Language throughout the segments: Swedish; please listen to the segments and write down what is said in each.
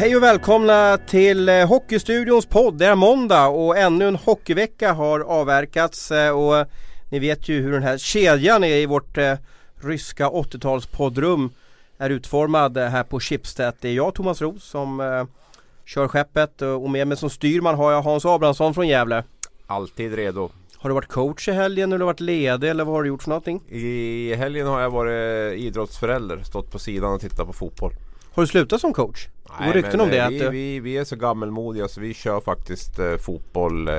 Hej och välkomna till eh, Hockeystudions podd. Det är måndag och ännu en hockeyvecka har avverkats eh, och ni vet ju hur den här kedjan är i vårt eh, ryska 80-talspoddrum är utformad här på Schibsted. Det är jag Thomas Roos som kör skeppet och med mig som styrman har jag Hans Abrahamsson från Gävle. Alltid redo. Har du varit coach i helgen eller har du varit ledig eller vad har du gjort för någonting? I helgen har jag varit idrottsförälder, stått på sidan och tittat på fotboll. Har du slutat som coach? Det går rykten om det. eh, Att vi, du... vi, vi är så gammelmodiga så vi kör faktiskt eh, fotboll, eh,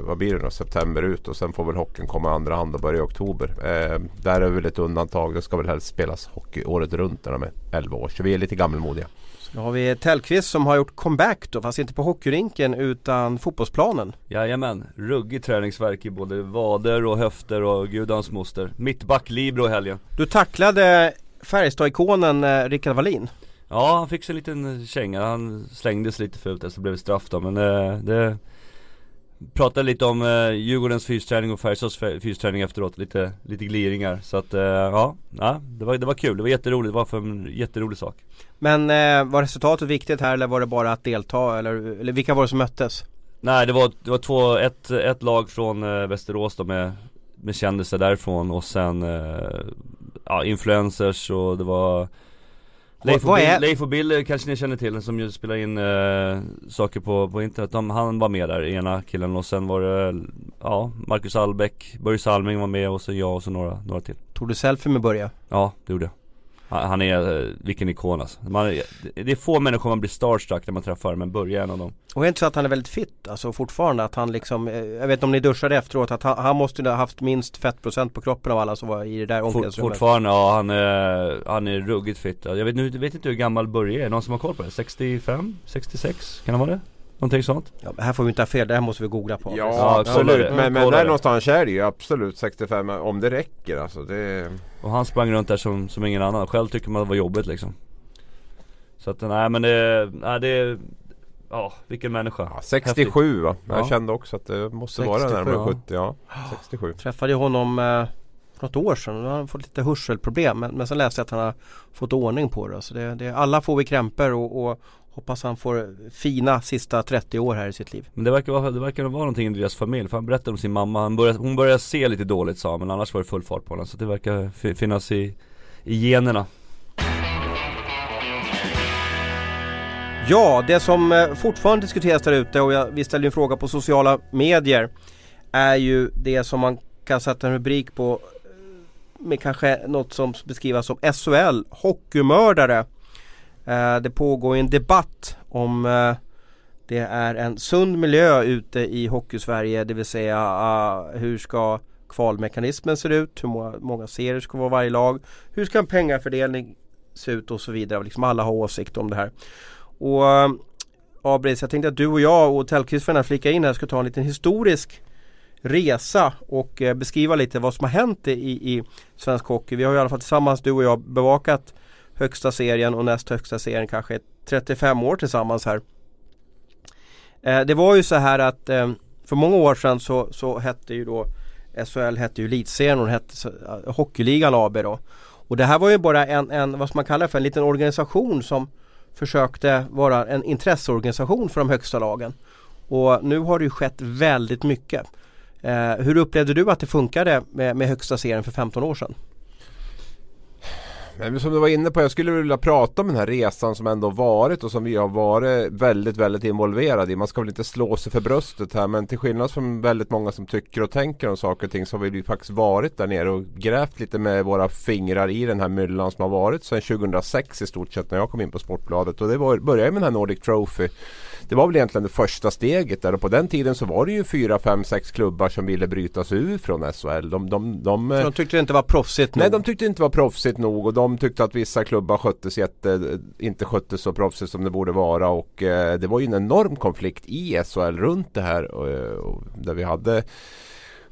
vad blir det då, september ut och sen får väl hockeyn komma i andra hand och börja i oktober. Eh, där är väl ett undantag. Det ska väl helst spelas hockey året runt när de är 11 år. Så vi är lite gammelmodiga. Nu har vi Tellqvist som har gjort comeback då, fast inte på hockeyrinken utan fotbollsplanen. Jajamän, ruggig träningsverk i både vader och höfter och gudans moster. Mittback Libro i helgen. Du tacklade Färjestad-ikonen eh, Rickard Wallin. Ja, han fick sig en liten känga. Han slängdes lite fult där så blev det straff då. Men eh, det Pratade lite om eh, Djurgårdens fysträning och Färjestads fy- fysträning efteråt. Lite, lite gliringar. Så att eh, ja, ja det, var, det var kul. Det var jätteroligt. Det var för en jätterolig sak. Men eh, var resultatet viktigt här eller var det bara att delta? Eller, eller vilka var det som möttes? Nej det var, det var två, ett, ett lag från eh, Västerås då med, med kändisar därifrån och sen eh, ja, influencers och det var Leif och, Bill, Leif och Bill kanske ni känner till som ju spelar in eh, saker på, på internet. De, han var med där, ena killen och sen var det ja, Marcus Albeck, Börje Salming var med och så jag och så några, några till. Tog du selfie med Börje? Ja, det gjorde jag. Han han är, eh, vilken ikon alltså. man, det- är få människor man blir starstruck när man träffar men Börje är en av dem. Och är inte så att han är väldigt fit? Alltså fortfarande att han liksom eh, Jag vet inte om ni duschade efteråt att han, han måste ha haft minst fettprocent på kroppen av alla som var i det där omklädningsrummet fortfarande, ja han är, han är ruggigt fit. Jag vet, nu, vet inte hur gammal Börje är, någon som har koll på det? 65? 66? Kan det vara det? Någonting sånt? ja, Här får vi inte ha fel, det här måste vi googla på Ja, Ja, absolut. det. Men, men där någonstans är det ju absolut 65 om det räcker alltså. Det, Och han sprang runt där som, som ingen annan. Själv tycker man det var jobbigt liksom. Så att nej men det, nej det Ja, vilken människa. ja, 67 va? Jag Ja. kände också att det måste 67, vara närmare ja. 70. Ja, 67. Träffade honom eh, för något år sedan då har han fått lite hörselproblem men, men sen läste jag att han har fått ordning på det. Så det, det alla får vi krämpor och, och hoppas han får fina sista 30 år här i sitt liv. Men det verkar, vara, det verkar vara någonting i deras familj. För han berättade om sin mamma. Han började, hon började se lite dåligt sa han, men annars var det full fart på honom. Så det verkar fi- finnas i, i generna. Ja, det som eh, fortfarande diskuteras där ute och jag, vi ställde en fråga på sociala medier är ju det som man kan sätta en rubrik på eh, med kanske något som beskrivas som SHL, hockeymördare. Eh, det pågår en debatt om eh, det är en sund miljö ute i Hockeysverige, det vill säga eh, hur ska kvalmekanismen se ut, hur många, många serier ska vara varje lag, hur ska en pengafördelning se ut och så vidare. Liksom alla har åsikt om det här. Och äh, Abris, jag tänkte att du och jag och Tellqvist får gärna flika in här ska ta en liten historisk resa och beskriva lite vad som har hänt i, i svensk hockey. Vi har i alla fall tillsammans, du och jag, bevakat högsta serien och näst högsta serien kanske 35 år tillsammans här. Eh, det var ju så här att eh, för många år sedan så, så hette ju då SHL hette ju Elitserien och den hette eh, Hockeyligan AB då. Och det här var ju bara en, en, vad ska man kalla det för, en liten organisation som försökte vara en intresseorganisation för de högsta lagen. Och nu har det ju skett väldigt mycket. Eh, hur upplevde du att det funkade med, med högsta serien för 15 år sedan? Men som du var inne på, jag skulle vilja prata om den här resan som ändå varit och som vi har varit väldigt, väldigt involverade i. Man ska väl inte slå sig för bröstet här men till skillnad från väldigt många som tycker och tänker om saker och ting så har vi ju faktiskt varit där nere och grävt lite med våra fingrar i den här myllan som har varit sedan 2006 i stort sett när jag kom in på Sportbladet. Och det var, började med den här Nordic Trophy. Det var väl egentligen det första steget där och på den tiden så var det ju fyra, fem, sex klubbar som ville bryta sig ur från SHL. De, de, de, de tyckte det inte var proffsigt nog. Nej de tyckte inte det var proffsigt nog och de tyckte att vissa klubbar sköttes jätte, inte sköttes så proffsigt som det borde vara och eh, det var ju en enorm konflikt i SHL runt det här och, och, där vi hade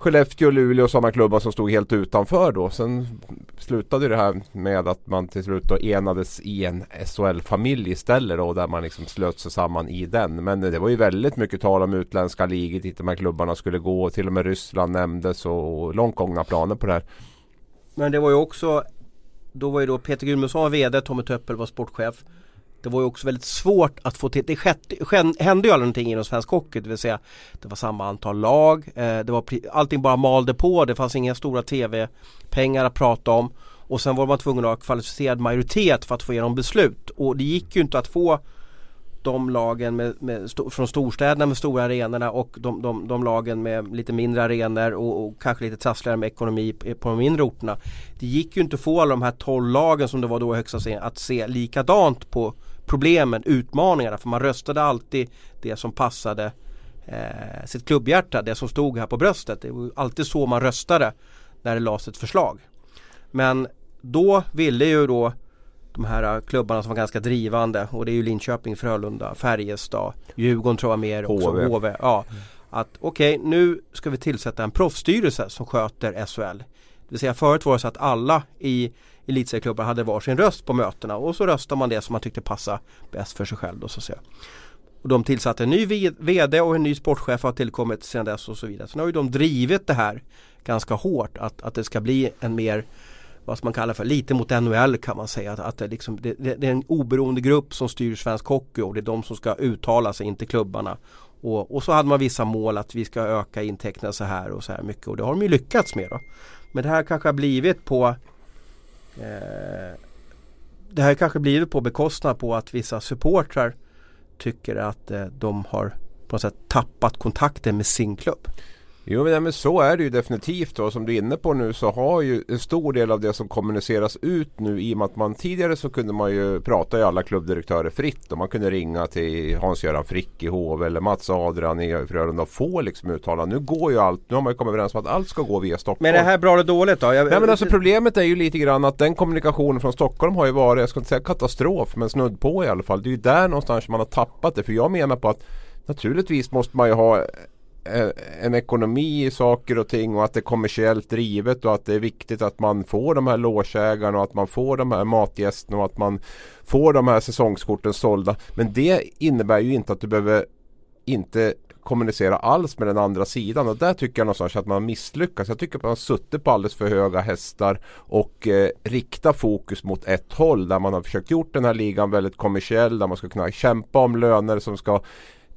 Skellefteå, Luleå och sådana klubbar som stod helt utanför då. Sen slutade det här med att man till slut då enades i en SHL-familj istället då där man liksom slöt sig samman i den. Men det var ju väldigt mycket tal om utländska ligor dit de här klubbarna skulle gå. Till och med Ryssland nämndes och långt gångna planer på det här. Men det var ju också Då var ju då Peter Gudmundsson var VD, Tommy Töppel var sportchef det var ju också väldigt svårt att få till, det hände ju aldrig någonting inom svensk hockey, det vill säga det var samma antal lag, eh, det var, allting bara malde på, det fanns inga stora tv-pengar att prata om och sen var man tvungen att ha kvalificerad majoritet för att få igenom beslut och det gick ju inte att få de lagen med, med från storstäderna med stora arenorna och de, de, de lagen med lite mindre arenor och, och, kanske lite trassligare med ekonomi på de mindre orterna. Det gick ju inte att få alla de här 12 lagen som det var då i högsta serien att se likadant på problemen, utmaningarna. För man röstade alltid det som passade eh, sitt klubbhjärta, det som stod här på bröstet. Det var alltid så man röstade när det lades ett förslag. Men då ville ju då de här klubbarna som var ganska drivande och det är ju Linköping, Frölunda, Färjestad, Djurgården tror jag mer också, HV. HV ja, att okej okay, nu ska vi tillsätta en proffsstyrelse som sköter SHL. Det vill säga förut var det så att alla i elitserieklubbar hade varsin röst på mötena och så röstade man det som man tyckte passade bäst för sig själv. Då, så att säga. Och de tillsatte en ny VD och en ny sportchef har tillkommit sedan dess och så vidare. Sen har ju de drivit det här ganska hårt att, att det ska bli en mer vad man kallar för, lite mot NHL kan man säga. Att, att det, liksom, det, det, är en oberoende grupp som styr svensk hockey och det är de som ska uttala sig, inte klubbarna. Och, och så hade man vissa mål att vi ska öka intäkterna så här och så här mycket och det har de ju lyckats med. Då. Men det här kanske har blivit på Eh, det här kanske blivit på bekostnad på att vissa supportrar tycker att eh, de har på något sätt tappat kontakten med sin klubb. Jo men så är det ju definitivt och som du är inne på nu så har ju en stor del av det som kommuniceras ut nu i och med att man tidigare så kunde man ju prata i alla klubbdirektörer fritt och man kunde ringa till Hans-Göran Frick i HV eller Mats Adrian i Frölunda och få liksom uttala. Nu går ju allt, nu har man ju kommit överens om att allt ska gå via Stockholm. Men är det här bra eller dåligt då? Jag... Nej men alltså problemet är ju lite grann att den kommunikationen från Stockholm har ju varit, jag ska inte säga katastrof men snudd på i alla fall. Det är ju där någonstans man har tappat det för jag menar på att Naturligtvis måste man ju ha Eh, en ekonomi i saker och ting och att det är kommersiellt drivet och att det är viktigt att man får de här låsägarna och att man får de här matgästerna och att man får de här säsongskorten sålda. Men det innebär ju inte att du behöver inte kommunicera alls med den andra sidan och där tycker jag någonstans att man misslyckas. Jag tycker att man har suttit på alldeles för höga hästar och eh, rikta fokus mot ett håll där man har försökt gjort den här ligan väldigt kommersiell där man ska kunna kämpa om löner som ska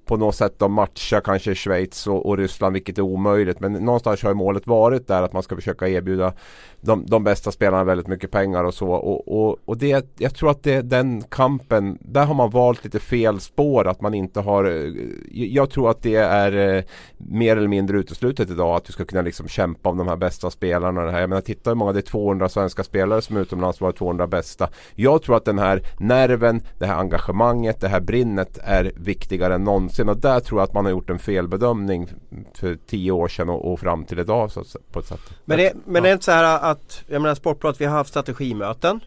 på något sätt då matcha kanske Schweiz och, och, Ryssland vilket är omöjligt. Men någonstans har ju målet varit där att man ska försöka erbjuda de, de bästa spelarna väldigt mycket pengar och så. Och, och, och det, jag tror att det, den kampen, där har man valt lite fel spår. Att man inte har, eh, jag tror att det är eh, mer eller mindre uteslutet idag att du ska kunna liksom kämpa om de här bästa spelarna. Det här. Jag menar titta hur många, det är 200 svenska spelare som är utomlands var 200 bästa. Jag tror att den här nerven, det här engagemanget, det här brinnet är viktigare än någonsin. Och där tror jag att man har gjort en felbedömning för tio år sedan och, och fram till idag. Så, på ett sätt. Men det, men ja. det är inte så här att, jag menar Sportbladet, vi har haft strategimöten.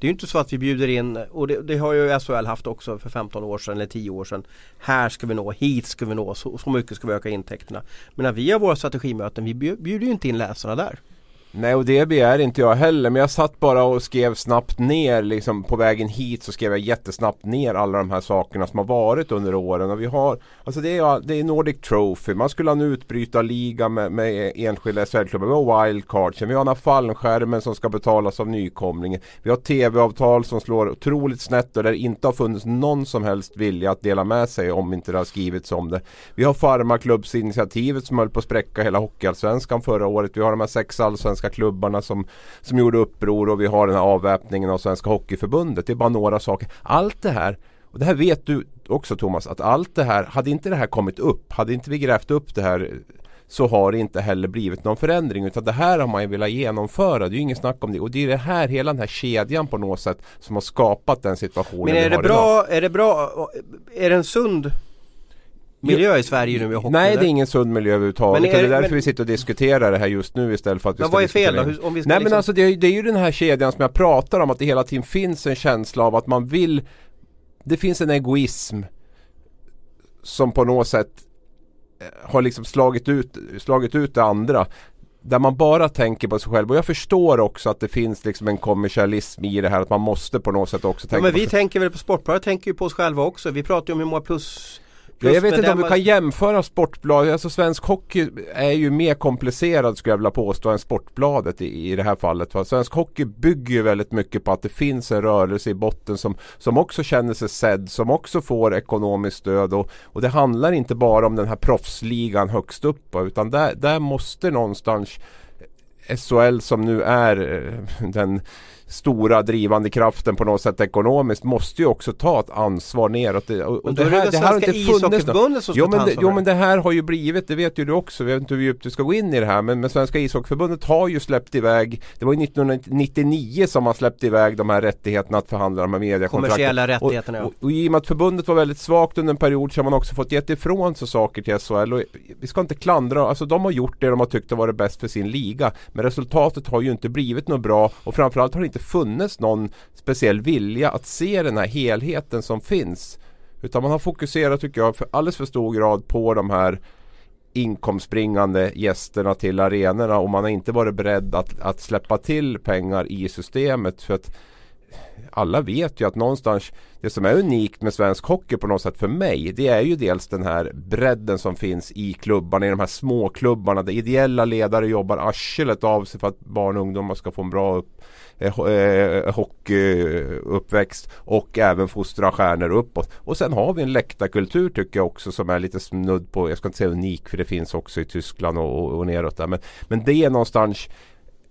Det är ju inte så att vi bjuder in, och det, det, har ju SHL haft också för 15 år sedan eller 10 år sedan. Här ska vi nå, hit ska vi nå, så, så mycket ska vi öka intäkterna. Men när vi har våra strategimöten, vi bjuder ju inte in läsarna där. Nej och det begär inte jag heller men jag satt bara och skrev snabbt ner liksom på vägen hit så skrev jag jättesnabbt ner alla de här sakerna som har varit under åren och vi har Alltså det är, det är Nordic Trophy, man skulle ha en utbrytarliga med, med enskilda SHL-klubbar, vi har wildcardsen, vi har den här fallskärmen som ska betalas av nykomlingen. Vi har tv-avtal som slår otroligt snett och där det inte har funnits någon som helst vilja att dela med sig om inte det har skrivits om det. Vi har Farmaklubbsinitiativet som höll på att spräcka hela Hockeyallsvenskan förra året, vi har de här sex allsvenska svenska klubbarna som, som gjorde uppror och vi har den här avväpningen av Svenska Hockeyförbundet. Det är bara några saker. Allt det här, och det här vet du också Thomas, att allt det här, hade inte det här kommit upp, hade inte vi grävt upp det här så har det inte heller blivit någon förändring utan det här har man ju velat genomföra. Det är ju inget snack om det och det är det här, hela den här kedjan på något sätt som har skapat den situationen Men är det bra, idag. är det bra, är det en sund miljö i Sverige nu med hockey? Nej det är ingen sund miljö överhuvudtaget. Men är, det är därför men, vi sitter och diskuterar det här just nu istället för att vi Men vad är fel då? Hur, om vi ska Nej liksom... men alltså det är, det är ju den här kedjan som jag pratar om att det hela tiden finns en känsla av att man vill Det finns en egoism Som på något sätt eh, Har liksom slagit ut, slagit ut det andra där man bara tänker på sig själv och jag förstår också att det finns liksom en kommersialism i det här att man måste på något sätt också tänka ja, men vi tänker väl på Sportbladet tänker ju på oss själva också. Vi pratar ju om hur många plus Ja, jag vet inte om du man... kan jämföra Sportbladet, alltså svensk hockey är ju mer komplicerad skulle jag vilja påstå än Sportbladet i, i det här fallet. Va? Svensk hockey bygger ju väldigt mycket på att det finns en rörelse i botten som, som också känner sig sedd, som också får ekonomiskt stöd och, och det handlar inte bara om den här proffsligan högst upp utan där, där måste någonstans SHL som nu är eh, den stora drivande kraften på något sätt ekonomiskt måste ju också ta ett ansvar neråt. Och, och det, här, det, det här har inte funnits som jo, men det, jo men det här har ju blivit, det vet ju du också, jag vet inte hur djupt du ska gå in i det här men, men Svenska ishockeyförbundet har ju släppt iväg, det var ju 1999 som man släppte iväg de här rättigheterna att förhandla de här mediekontrakten. Kommersiella rättigheterna och, och, och, i och med att förbundet var väldigt svagt under en period så har man också fått gett ifrån sig saker till SHL och vi ska inte klandra, alltså de har gjort det de har tyckt har varit bäst för sin liga men resultatet har ju inte blivit något bra och framförallt har det inte inte funnits någon speciell vilja att se den här helheten som finns. Utan man har fokuserat tycker jag för alldeles för stor grad på de här inkomstbringande gästerna till arenorna och man har inte varit beredd att, att släppa till pengar i systemet. för att alla vet ju att någonstans det som är unikt med svensk hockey på något sätt för mig det är ju dels den här bredden som finns i klubbarna, i de här små klubbarna där ideella ledare jobbar arslet av sig för att barn och ungdomar ska få en bra upp, Eh, eh, hockeyuppväxt och även fostra stjärnor uppåt. Och sen har vi en läktarkultur tycker jag också som är lite snudd på, jag ska inte säga unik för det finns också i Tyskland och, och, och neråt där. Men, men det är någonstans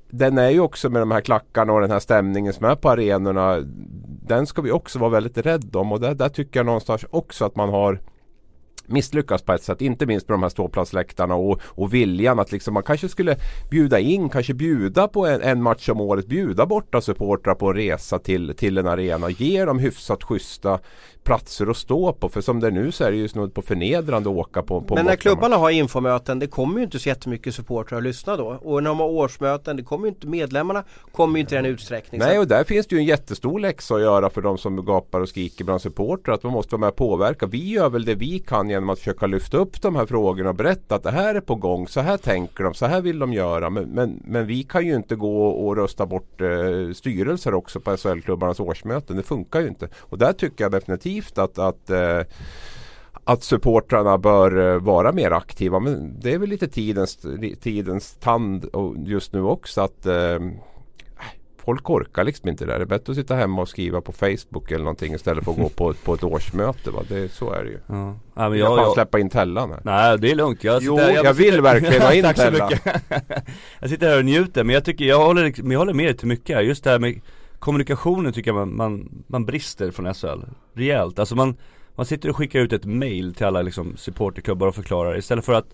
den är ju också med de här klackarna och den här stämningen som är på arenorna. Den ska vi också vara väldigt rädda om och där, där tycker jag någonstans också att man har misslyckas på ett sätt. Inte minst på de här ståplatsläktarna och, och viljan att liksom man kanske skulle bjuda in, kanske bjuda på en, en match om året, bjuda borta supportrar på en resa till, till en arena. Ge dem hyfsat schyssta platser att stå på. För som det är nu så är det ju snudd på förnedrande att åka på, på Men när klubbarna har infomöten det kommer ju inte så jättemycket supportrar att lyssna då. Och när de har årsmöten det kommer ju inte medlemmarna kommer ju inte i den utsträckningen. Nej och där finns det ju en jättestor läxa att göra för de som gapar och skriker bland supportrar. Att man måste vara med och påverka. Vi gör väl det vi kan genom att försöka lyfta upp de här frågorna och berätta att det här är på gång. Så här tänker de, så här vill de göra. Men, men, men vi kan ju inte gå och rösta bort eh, styrelser också på SHL-klubbarnas årsmöten. Det funkar ju inte. Och där tycker jag definitivt att, att eh, att supportrarna bör eh, vara mer aktiva. Men det är väl lite tidens, tidens tand just nu också att eh, folk orkar liksom inte det. Det är bättre att sitta hemma och skriva på Facebook eller någonting istället för att gå på, på ett årsmöte. Va? Det, så är det ju. Ja. Ja, men jag, jag, jag släppa in Tellan här. Nej det är lugnt. Jag, jo, här, jag, jag vill verkligen ha in Tellan. jag sitter här och njuter men jag tycker jag håller, jag håller med till mycket här. Just det här med kommunikationen tycker jag man, man, man brister från SHL rejält. Alltså man, man sitter och skickar ut ett mail till alla liksom supporterklubbar och förklarar istället för att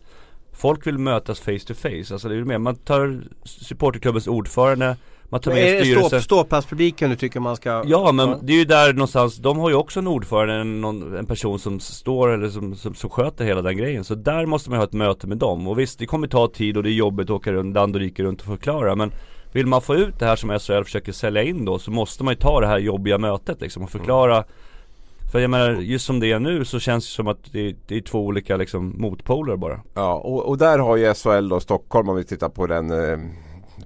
folk vill mötas face to face. Alltså det är mer, man tar supporterklubbens ordförande man tar med det ståplatspubliken du tycker man ska Ja men ja. det är ju där någonstans, de har ju också en ordförande, en, en person som står eller som, som, som sköter hela den grejen. Så där måste man ha ett möte med dem. Och visst det kommer ta tid och det är jobbigt att åka runt, land och rike runt och förklara men vill man få ut det här som SHL försöker sälja in då så måste man ju ta det här jobbiga mötet liksom och förklara mm. För jag menar, just som det är nu så känns det som att det är, det är två olika liksom motpoler bara Ja, och, och där har ju SHL då Stockholm om vi tittar på den eh,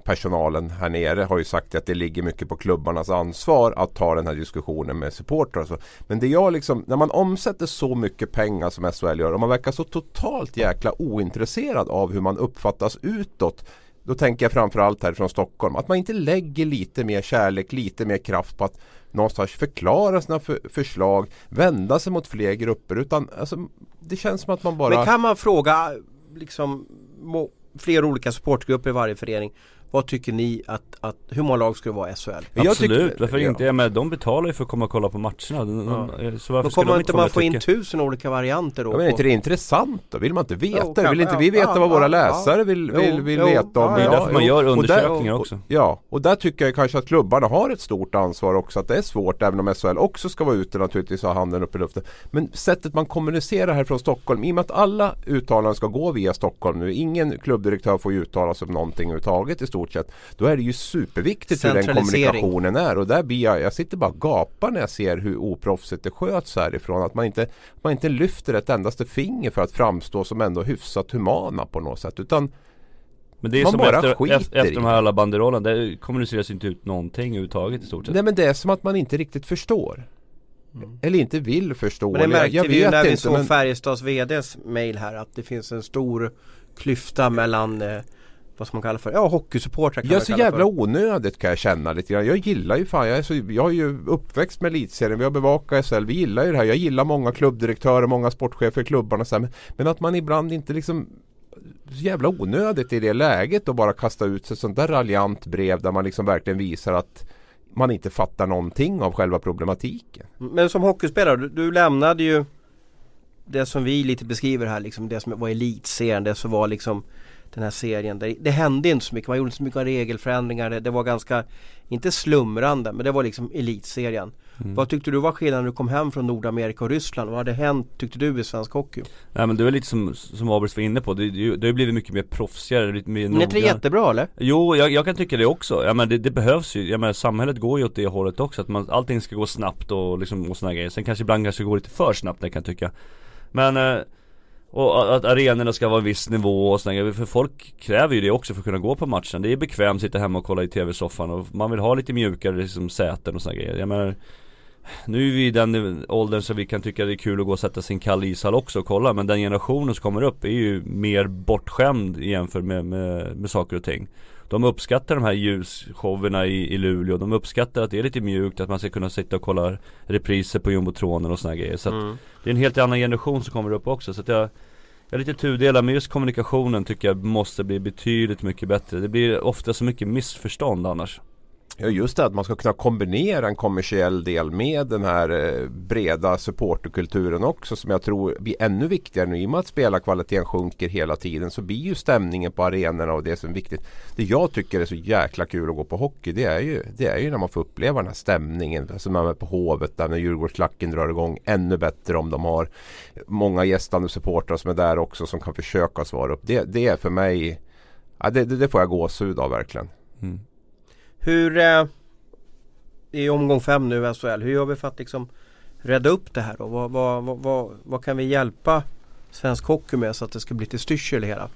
personalen här nere har ju sagt att det ligger mycket på klubbarnas ansvar att ta den här diskussionen med supportrar. Så. Men det jag liksom, när man omsätter så mycket pengar som SHL gör och man verkar så totalt jäkla ointresserad av hur man uppfattas utåt då tänker jag framförallt här från Stockholm. Att man inte lägger lite mer kärlek, lite mer kraft på att någonstans förklara sina för förslag, vända sig mot fler grupper. Utan alltså, det känns som att man bara... Men kan man fråga liksom fler olika supportgrupper i varje förening vad tycker ni att, att hur många lag ska det vara i SHL? Absolut, tycker, varför ja. inte? Ja, men de betalar ju för att komma och kolla på matcherna de, ja. Så varför kommer inte man få in tusen olika varianter då? Ja, men är inte det intressant då? Vill man inte veta? Jo, vill inte vi veta vad våra läsare vill, vill, vill jo, veta om? Det är därför man gör undersökningar där, också Ja, och där tycker jag kanske att klubbarna har ett stort ansvar också Att det är svårt även om SHL också ska vara ute naturligtvis och ha handen upp i luften Men sättet man kommunicerar här från Stockholm I och med att alla uttalanden ska gå via Stockholm nu Ingen klubbdirektör får ju uttala sig om någonting överhuvudtaget i stort sett Då är det ju superviktigt hur den kommunikationen är och där blir jag, jag sitter bara och gapar när jag ser hur oproffsigt det sköts härifrån. Att man inte, man inte lyfter ett endaste finger för att framstå som ändå hyfsat humana på något sätt. Utan men det är man som bara efter, efter, efter de här alla banderollerna, det kommuniceras inte ut någonting överhuvudtaget i stort sett. Nej men det är som att man inte riktigt förstår. Mm. Eller inte vill förstå. Men det märkte jag, jag vi ju när vi såg men... Färjestads VDs mail här att det finns en stor klyfta mellan eh, vad ska man kalla för, ja hockeysupportrar kan Ja så jävla för. onödigt kan jag känna lite grann. Jag gillar ju fan, jag är, så, jag är ju uppväxt med elitserien, vi har bevakat SHL, vi gillar ju det här. Jag gillar många klubbdirektörer, många sportchefer i klubbarna så här, men, men att man ibland inte liksom så jävla onödigt i det läget att bara kasta ut sig sånt där raljant brev där man liksom verkligen visar att man inte fattar någonting av själva problematiken. Men som hockeyspelare, du, du lämnade ju det som vi lite beskriver här, liksom det som var elitserien, det som var liksom den här serien. Det, det hände inte så mycket, man gjorde inte så mycket regelförändringar. Det, det var ganska, inte slumrande, men det var liksom elitserien. Mm. Vad tyckte du var skillnaden när du kom hem från Nordamerika och Ryssland? Vad hade hänt tyckte du i svensk hockey? Nej men det var lite som, som Abris var inne på, det, det, det har blivit mycket mer proffsigare, lite mer Men är inte det jättebra eller? Jo, jag, jag, kan tycka det också. Ja men det, det, behövs ju, jag menar samhället går ju åt det hållet också, att man, allting ska gå snabbt och liksom och sådana grejer. Sen kanske ibland kanske går lite för snabbt, det kan jag tycka. Men eh, och att arenorna ska vara en viss nivå och sådär, för folk kräver ju det också för att kunna gå på matchen. Det är bekvämt att sitta hemma och kolla i tv-soffan och man vill ha lite mjukare liksom säten och sådana grejer. Jag menar Nu är vi i den åldern så vi kan tycka det är kul att gå och sätta sin kall ishall också och kolla. Men den generationen som kommer upp är ju mer bortskämd jämfört med, med, med saker och ting de uppskattar de här ljusshowerna i, i Luleå. De uppskattar att det är lite mjukt, att man ska kunna sitta och kolla repriser på jumbotronen och såna grejer. Så mm. det är en helt annan generation som kommer upp också. Så att jag jag är lite tudelad men just kommunikationen tycker jag måste bli betydligt mycket bättre. Det blir ofta så mycket missförstånd annars Ja just det att man ska kunna kombinera en kommersiell del med den här eh, breda supporterkulturen också som jag tror blir ännu viktigare nu i och med att spelarkvaliteten sjunker hela tiden så blir ju stämningen på arenorna och det som är viktigt. Det jag tycker är så jäkla kul att gå på hockey det är ju, det är ju när man får uppleva den här stämningen. Alltså man är på Hovet där när Djurgårdsklacken drar igång. Ännu bättre om de har många gästande supportrar som är där också som kan försöka svara upp. Det, det är för mig, ja, det, det, det får jag gåshud av verkligen. Mm. Hur eh, i omgång fem nu i SHL, hur gör vi för att liksom rädda upp det här då? Vad, vad, vad, vad, kan vi hjälpa svensk hockey med så att det ska bli till styrsel i hela?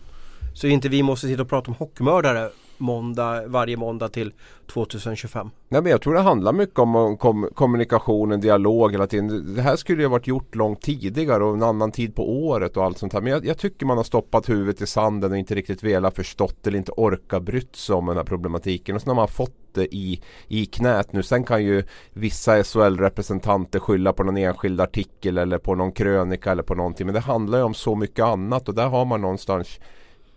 Så inte vi måste sitta och prata om hockeymördare måndag, varje måndag till 2025? Nej men jag tror det handlar mycket om kom, kommunikation, en dialog hela tiden. Det här skulle ju varit gjort långt tidigare och en annan tid på året och allt sånt här. Men jag, jag tycker man har stoppat huvudet i sanden och inte riktigt velat förstått eller inte orka brytt sig om den här problematiken. Och så har man fått det i, i knät nu. Sen kan ju vissa SHL-representanter skylla på någon enskild artikel eller på någon krönika eller på någonting. Men det handlar ju om så mycket annat och där har man någonstans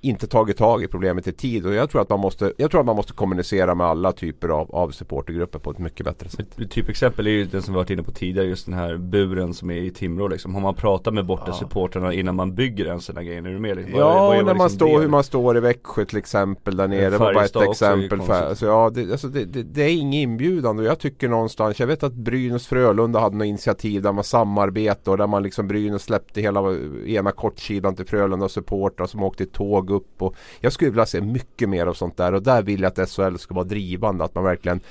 inte tagit tag i problemet i tid och jag tror att man måste, jag tror att man måste kommunicera med alla typer av, av supportergrupper på ett mycket bättre sätt. Ett typexempel är ju den som vi varit inne på tidigare, just den här buren som är i Timrå liksom. Har man pratat med borta ja. supporterna innan man bygger en sån här grej? Är du med? Liksom? Ja, vad, vad när liksom man står, hur man står i Växjö till exempel där nere. Det var bara ett exempel. För, alltså, ja, det, alltså, det, det, det, är ingen inbjudan och jag tycker någonstans, jag vet att Brynäs Frölunda hade något initiativ där man samarbetade och där man liksom Brynäs släppte hela ena kortsidan till Frölunda supportrar som åkte tåg upp. Och jag skulle vilja se mycket mer av sånt där och där vill jag att SHL ska vara drivande. Att man verkligen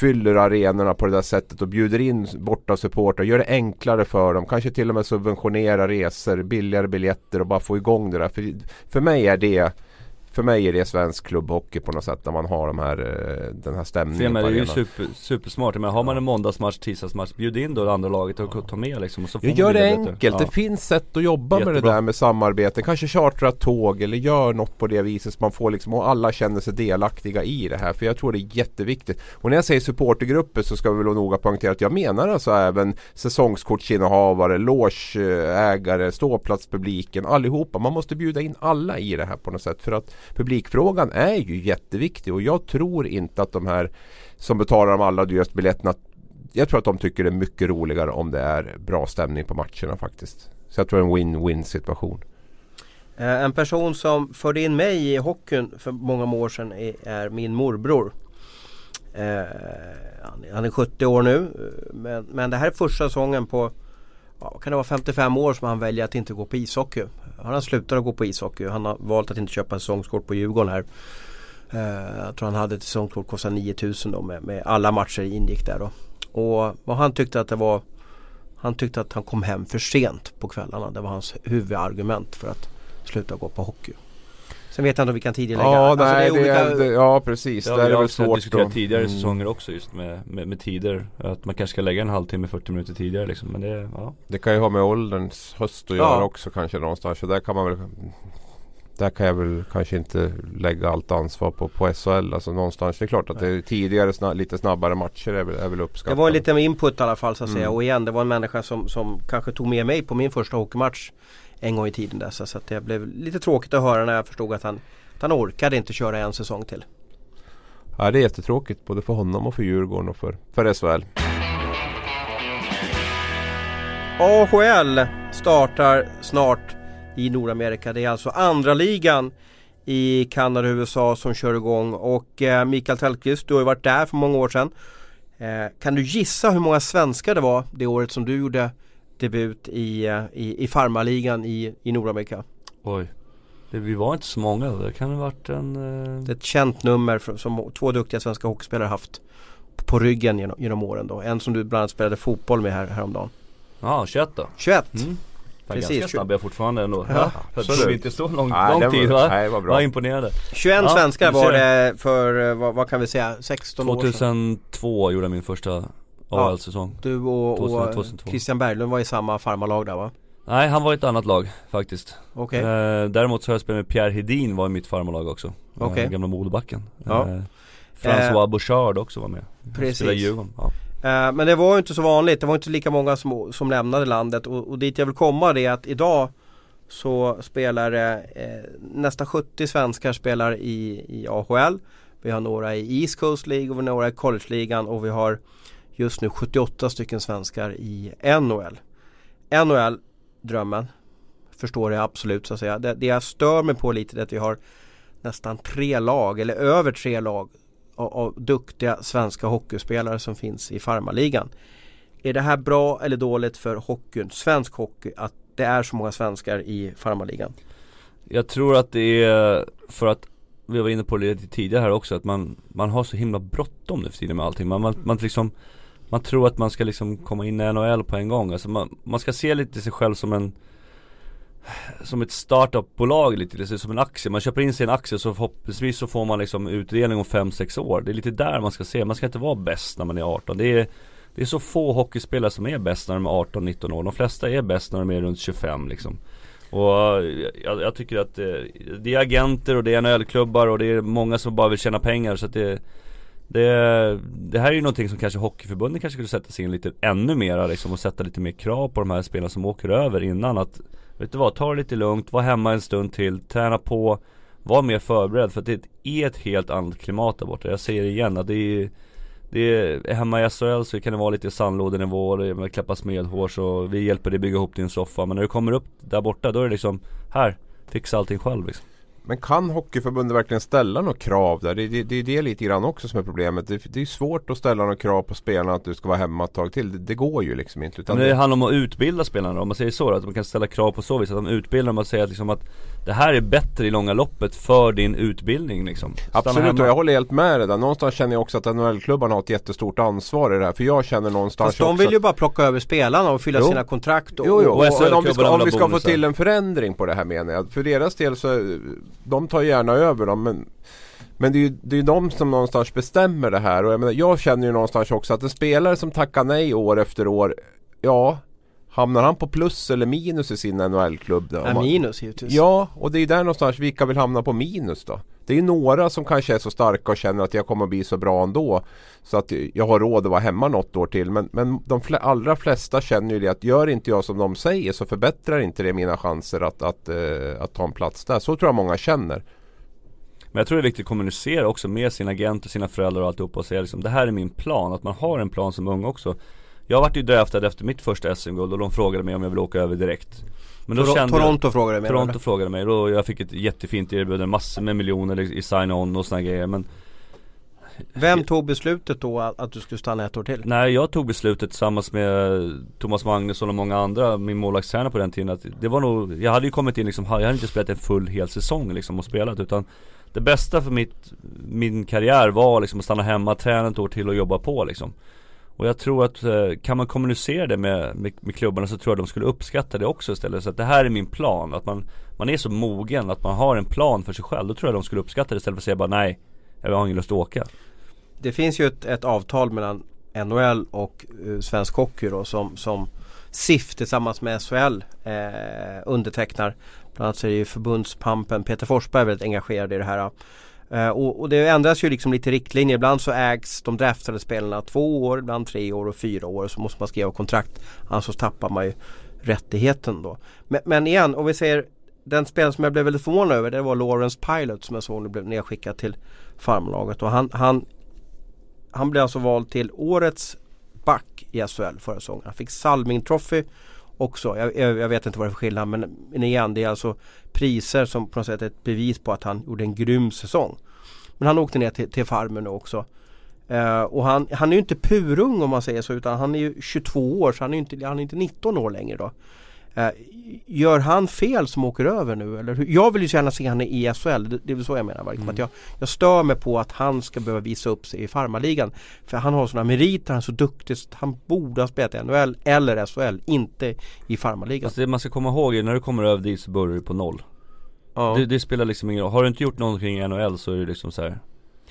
fyller arenorna på det där sättet och bjuder in borta supportrar. Gör det enklare för dem. Kanske till och med subventionera resor, billigare biljetter och bara få igång det där. För, för mig är det för mig är det svensk klubbhockey på något sätt när man har de här, eh, den här stämningen på Det är ju super, supersmart, men har man en måndagsmatch, tisdagsmatch, bjud in då det andra laget och ta med liksom och så får gör det enkelt, ja. det finns sätt att jobba Jättebra. med det där med samarbete. Kanske chartra tåg eller gör något på det viset så man får liksom, och alla känner sig delaktiga i det här. För jag tror det är jätteviktigt. Och när jag säger supportergrupper så ska vi väl noga poängtera att jag menar alltså även säsongskortsinnehavare, logeägare, ståplatspubliken, allihopa. Man måste bjuda in alla i det här på något sätt. För att publikfrågan är ju jätteviktig och jag tror inte att de här som betalar de allra dyraste biljetterna jag tror att de tycker det är mycket roligare om det är bra stämning på matcherna faktiskt. Så jag tror det är en win-win situation. Eh, en person som förde in mig i hockeyn för många år sedan är min morbror. Eh, han är 70 år nu men, men det här är första säsongen på ja, kan det vara 55 år som han väljer att inte gå på ishockey. Han har slutat att gå på ishockey. Han har valt att inte köpa säsongskort på Djurgården här. Eh, jag tror han hade ett säsongskort kostade 9000 då med, med alla matcher ingick där då. Och, och han tyckte att det var Han tyckte att han kom hem för sent på kvällarna. Det var hans huvudargument för att sluta gå på hockey. Sen vet jag inte om vi kan tidigarelägga. Ja, Alltså, nej, det är det är, olika... det, ja precis. Det har är vi väl svårt diskuterat att- tidigare Mm. säsonger också just med, med, med tider. Att man kanske ska lägga en halvtimme, 40 minuter tidigare liksom. Men det, ja. Det kan ju ha med ålderns höst att Ja. göra också kanske någonstans. Så där kan man väl där kan jag väl kanske inte lägga allt ansvar på, på SHL. Alltså någonstans. Det är klart att det är tidigare sna, lite snabbare matcher är väl, är väl Det uppskattat. var lite med input i alla fall så att säga. Mm. Och igen, det var en människa som, som kanske tog med mig på min första hockeymatch en gång i tiden där. Så att det blev lite tråkigt att höra när jag förstod att han, att han orkade inte köra en säsong till. Ja, det är jättetråkigt både för honom och för Djurgården och för, för SHL. AHL startar snart i Nordamerika. Det är alltså andra ligan i Kanada och USA som kör igång. Och eh, Mikael Tellqvist, du har ju varit där för många år sedan. Eh, kan du gissa hur många svenskar det var det året som du gjorde debut i, eh, i, i farmarligan i, i Nordamerika? Oj. Det, vi var inte så många. Det kan ha varit en... Eh... Det är ett känt nummer för, som två duktiga svenska hockeyspelare haft på ryggen genom, genom åren då. En som du bland annat spelade fotboll med här, häromdagen. Ja, 21 då. 21! Mm. Precis. Ganska snabb jag fortfarande ändå. Ja, Ja, det inte så lång, Nej, lång tid var, va? Nej, var bra. Var imponerande. 21 Ja, svenskar var det för, eh, vad, vad kan vi säga, 16 år sedan. 2002 gjorde jag min första AHL-säsong. Du och, och 2000, 2002. Christian Berglund var i samma farmarlag där va? Nej, han var i ett annat lag faktiskt. Okej. Eh, däremot så har jag spelat med Pierre Hedin var i mitt farmarlag också. Okej. Eh, gamla Modobacken. Ja. Eh, François Bouchard också var med. Precis. Djurgården. Ja. Eh, men det var ju inte så vanligt. Det var inte lika många som, som lämnade landet och, och dit jag vill komma det är att idag så spelar eh, nästan 70 svenskar spelar i, i AHL. Vi har några i East Coast League och vi har några i College-ligan och vi har just nu 78 stycken svenskar i NHL. NHL, drömmen. Förstår jag absolut så att säga. Det, det jag stör mig på lite är att vi har nästan tre lag eller över tre lag av, av duktiga svenska hockeyspelare som finns i farmarligan. Är det här bra eller dåligt för hockeyn, svensk hockey, att det är så många svenskar i farmarligan? Jag tror att det är för att vi var inne på det lite tidigare här också att man, man har så himla bråttom nu för tiden med allting. Man, man, man liksom man tror att man ska liksom komma in i NHL på en gång. Alltså man, man ska se lite sig själv som en Som ett startupbolag lite, det som en aktie. Man köper in sig i en aktie så förhoppningsvis så får man liksom utdelning om 5-6 år. Det är lite där man ska se. Man ska inte vara bäst när man är 18. Det är det är så få hockeyspelare som är bäst när de är 18-19 år. De flesta är bäst när de är runt 25 liksom. Och jag, jag tycker att det, det är agenter och det är NHL-klubbar och det är många som bara vill tjäna pengar så att det det, det här är ju någonting som kanske Hockeyförbundet kanske skulle sätta sig in lite ännu mera liksom och sätta lite mer krav på de här spelarna som åker över innan att Vet du vad, ta det lite lugnt, var hemma en stund till, träna på Var mer förberedd för att det är ett helt annat klimat där borta. Jag säger det igen att det är det är hemma i SHL så kan det vara lite sandlådenivå, det är klappas medhårs och vi hjälper dig bygga ihop din soffa. Men när du kommer upp där borta då är det liksom, här, fixa allting själv liksom. Men kan Hockeyförbundet verkligen ställa några krav där? Det är det, det, det lite grann också som är problemet. Det, det är svårt att ställa några krav på spelarna att du ska vara hemma ett tag till. Det, det går ju liksom inte. Utan Men det handlar om att utbilda spelarna om man säger så att man kan ställa krav på så vis att de utbildar dem att säga att, liksom att det här är bättre i långa loppet för din utbildning liksom. Stanna Absolut hemma. och jag håller helt med dig där. Någonstans känner jag också att NHL-klubbarna har ett jättestort ansvar i det här. För jag känner någonstans Fast de också vill ju bara plocka över spelarna och fylla Jo. sina kontrakt och, Jo, jo. Och Men om vi ska, om vi ska få till en förändring på det här menar jag. För deras del så De tar gärna över dem men Men det är ju det är de som någonstans bestämmer det här och jag, menar, jag känner ju någonstans också att en spelare som tackar nej år efter år Ja Hamnar han på plus eller minus i sin NHL-klubb? då? Ja, man- minus givetvis. Ja, och det är där någonstans vilka vill hamna på minus då? Det är ju några som kanske är så starka och känner att jag kommer bli så bra ändå Så att jag har råd att vara hemma något år till Men, men de fle- allra flesta känner ju det att gör inte jag som de säger så förbättrar inte det mina chanser att, att, eh, att ta en plats där Så tror jag många känner Men jag tror det är viktigt att kommunicera också med sina agenter, sina föräldrar och alltihopa och säga liksom det här är min plan, att man har en plan som ung också Jag vart ju draftad efter mitt första SM-guld och de frågade mig om jag ville åka över direkt Men då Tor- kände jag- Toronto frågar du mig Toronto eller? frågade mig och jag fick ett jättefint erbjudande, massor med miljoner i sign-on och såna grejer men Vem tog beslutet då att, att du skulle stanna ett år till? Nej jag tog beslutet tillsammans med Thomas Magnusson och många andra, min målvaktstränare på den tiden att det var nog, jag hade ju kommit in liksom, jag hade inte spelat en full hel säsong liksom och spelat utan Det bästa för mitt, min karriär var liksom att stanna hemma, träna ett år till och jobba på liksom och jag tror att eh, kan man kommunicera det med, med, med, klubbarna så tror jag de skulle uppskatta det också istället. Så att det här är min plan. Att man, man är så mogen att man har en plan för sig själv. Då tror jag de skulle uppskatta det istället för att säga bara nej, jag har ingen lust att åka. Det finns ju ett, ett avtal mellan NHL och uh, Svensk Hockey då som, som SIF tillsammans med SHL eh, undertecknar. Bland annat så är det ju förbundspampen Peter Forsberg väldigt engagerad i det här. Uh, och, och, det ändras ju liksom lite riktlinjer. Ibland så ägs de draftade spelarna två år, ibland tre år och fyra år. Så måste man skriva kontrakt. Annars så tappar man ju rättigheten då. Men, men igen, om vi säger den spelare som jag blev väldigt förvånad över det var Lawrence Pilot som jag såg nu blev nedskickad till farmlaget. Och han, han, han blev alltså vald till årets back i SHL förra säsongen. Han fick Salming Trophy också. Jag, jag, jag, vet inte vad det är för skillnad men, men igen det är alltså priser som på något sätt är ett bevis på att han gjorde en grym säsong. Men han åkte ner till, till Farmen nu också. Eh, och han, han är ju inte purung om man säger så utan han är ju 22 år så han är inte, han är inte 19 år längre då. Uh, gör han fel som åker över nu? Eller? Jag vill ju gärna se han i SHL, det, det är väl så jag menar. Mm. Att jag, jag stör mig på att han ska behöva visa upp sig i farmaligan. För han har sådana meriter, han är så duktig. Han borde ha spelat i NHL eller SHL, inte i farmaligan. Alltså det man ska komma ihåg är när du kommer över dit så börjar du på noll. Ja. Det, det, spelar liksom ingen roll. Har du inte gjort någonting i NHL så är det liksom så här.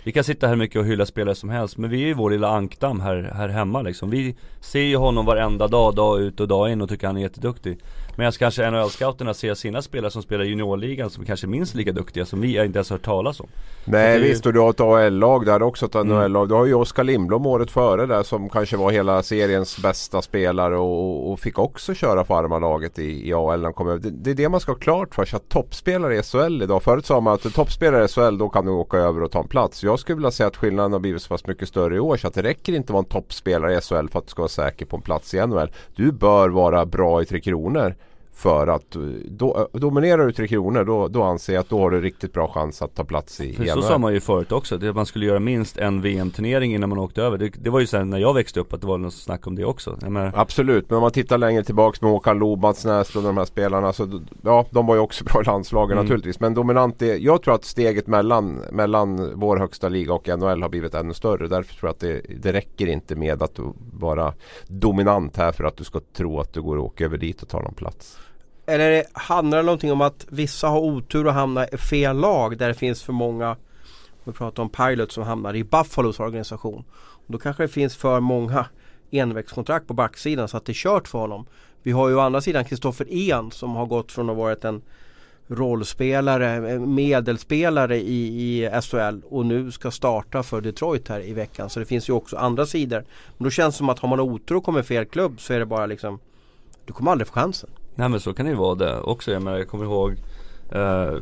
Vi kan sitta här mycket och hylla spelare som helst men vi är ju vår lilla ankdamm här, här hemma liksom. Vi ser ju honom varenda dag, dag ut och dag in och tycker han är jätteduktig. Medan kanske NHL-scouterna ser sina spelare som spelar juniorligan som kanske är minst lika duktiga som vi inte ens hört talas om. Nej visst och du har ett AL-lag där också ett. Mm. Du har ju Oskar Lindblom året före där som kanske var hela seriens bästa spelare och, och fick också köra farmarlaget i, i AL när han kom över. Det, det, är det man ska ha klart för sig att toppspelare i SHL idag. Förut sa man att toppspelare i SHL då kan du åka över och ta en plats. Jag skulle vilja säga att skillnaden har blivit så pass mycket större i år så att det räcker inte att vara en toppspelare i SHL för att du ska vara säker på en plats i NHL. Du bör vara bra i Tre Kronor för att då, dominerar du Tre Kronor då, då anser jag att då har du riktigt bra chans att ta plats i För så sa man ju förut också, att man skulle göra minst en VM-turnering innan man åkte över. Det, det var ju sen när jag växte upp att det var något snack om det också. Menar... Absolut, men om man tittar längre tillbaks med Håkan Loob, Mats Näslund och de här spelarna så ja, de var ju också bra i landslagen mm. naturligtvis. Men dominant är, jag tror att steget mellan, mellan vår högsta liga och NHL har blivit ännu större. Därför tror jag att det, det räcker inte med att vara dominant här för att du ska tro att du går och åker över dit och tar någon plats. Eller handlar det någonting om att vissa har otur och hamnar i fel lag där det finns för många Vi pratar om Pilot som hamnar i Buffalos organisation. Och då kanske det finns för många envägskontrakt på backsidan så att det är kört för honom. Vi har ju å andra sidan Kristoffer En som har gått från att ha varit en rollspelare, medelspelare i, i SHL och nu ska starta för Detroit här i veckan. Så det finns ju också andra sidor. Men då känns det som att har man otur och kommer fel klubb så är det bara liksom Du kommer aldrig få chansen. Nej men så kan det ju vara det också. Jag menar jag kommer ihåg eh,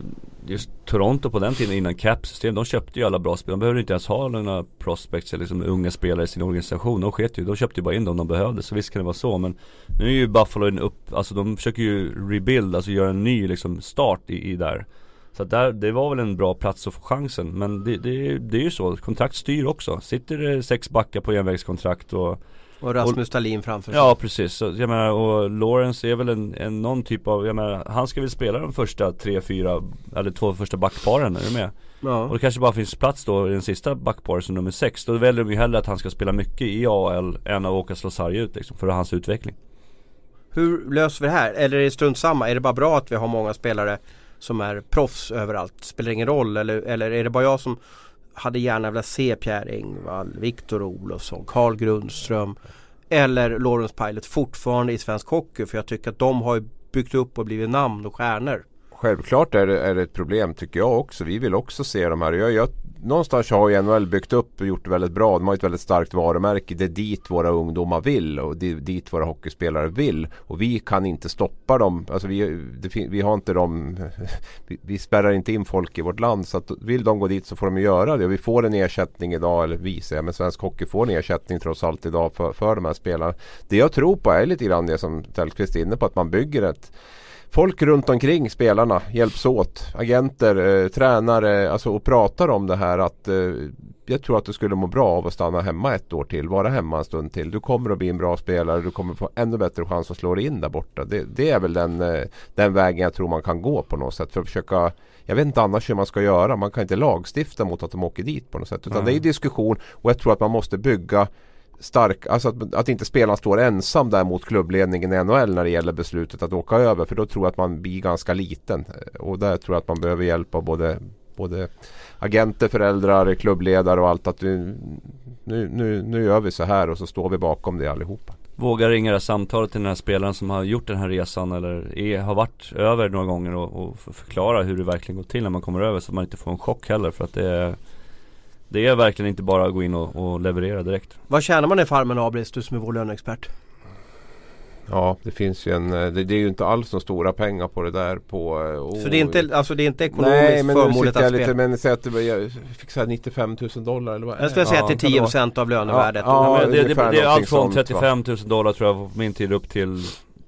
Just Toronto på den tiden innan cap-system, de köpte ju alla bra spelare. De behövde inte ens ha några prospects eller liksom unga spelare i sin organisation. De sket ju, de köpte ju bara in dem de behövde. Så visst kan det vara så. Men nu är ju Buffalo en upp, alltså de försöker ju rebuild, alltså göra en ny liksom start i, i där. Så att där, det var väl en bra plats att få chansen. Men det, det, det är ju så, kontrakt styr också. Sitter det sex backar på envägskontrakt och och Rasmus Dahlin framför sig. Ja precis, så, jag menar och Lawrence är väl en, en någon typ av, jag menar han ska väl spela de första tre, fyra, eller två första backparen, är du med? Ja. Och det kanske bara finns plats då i den sista backparen som nummer sex. Då väljer de ju hellre att han ska spela mycket i AL än att åka slå sarg ut liksom, för hans utveckling. Hur löser vi det här? Eller är det strunt samma? Är det bara bra att vi har många spelare som är proffs överallt? Spelar ingen roll? Eller, eller är det bara jag som hade gärna velat se Pierre Engvall, Viktor Olofsson, Carl Grundström eller Lawrence Pilot fortfarande i svensk hockey. För jag tycker att de har byggt upp och blivit namn och stjärnor. Självklart är det, är det ett problem tycker jag också. Vi vill också se de här. Jag, jag någonstans har ju NHL byggt upp och gjort det väldigt bra. De har ett väldigt starkt varumärke. Det är dit våra ungdomar vill och det är dit våra hockeyspelare vill. Och vi kan inte stoppa dem. Alltså vi, det, vi har inte dem. Vi, vi spärrar inte in folk i vårt land. Så att vill de gå dit så får de göra det. Och vi får en ersättning idag. Eller vi säger men svensk hockey får en ersättning trots allt idag för, för de här spelarna. Det jag tror på är lite grann det som Tellqvist är inne på. Att man bygger ett folk runt omkring spelarna hjälps åt. Agenter, eh, tränare alltså, och pratar om det här att eh, jag tror att du skulle må bra av att stanna hemma ett år till. Vara hemma en stund till. Du kommer att bli en bra spelare. Du kommer få ännu bättre chans att slå dig in där borta. Det, det är väl den, eh, den vägen jag tror man kan gå på något sätt. För att försöka jag vet inte annars hur man ska göra. Man kan inte lagstifta mot att de åker dit på något sätt. Utan mm. det är diskussion och jag tror att man måste bygga stark, alltså att, att inte spelaren står ensam där mot klubbledningen i NHL när det gäller beslutet att åka över. För då tror jag att man blir ganska liten. Eh, och där tror jag att man behöver hjälp av både, både agenter, föräldrar, klubbledare och allt. Att nu, nu, nu, nu gör vi så här och så står vi bakom det allihopa. Våga ringa det här samtalet till den här spelaren som har gjort den här resan eller är, har varit över några gånger och, och förklara hur det verkligen går till när man kommer över så att man inte får en chock heller för att det är det är verkligen inte bara att gå in och, och leverera direkt Vad tjänar man i Farmen Abris, du som är vår löneexpert? Ja det finns ju en, det, det, är ju inte alls så stora pengar på det där på oh. Så det är inte, alltså det är inte ekonomiskt förmånligt att spela? Men säg att det, jag fick så 95 000 dollar eller vad Jag skulle säga att det är 10% av lönevärdet Ja, ja det, det, det, är allt från 35 000 dollar tror jag på min tid upp till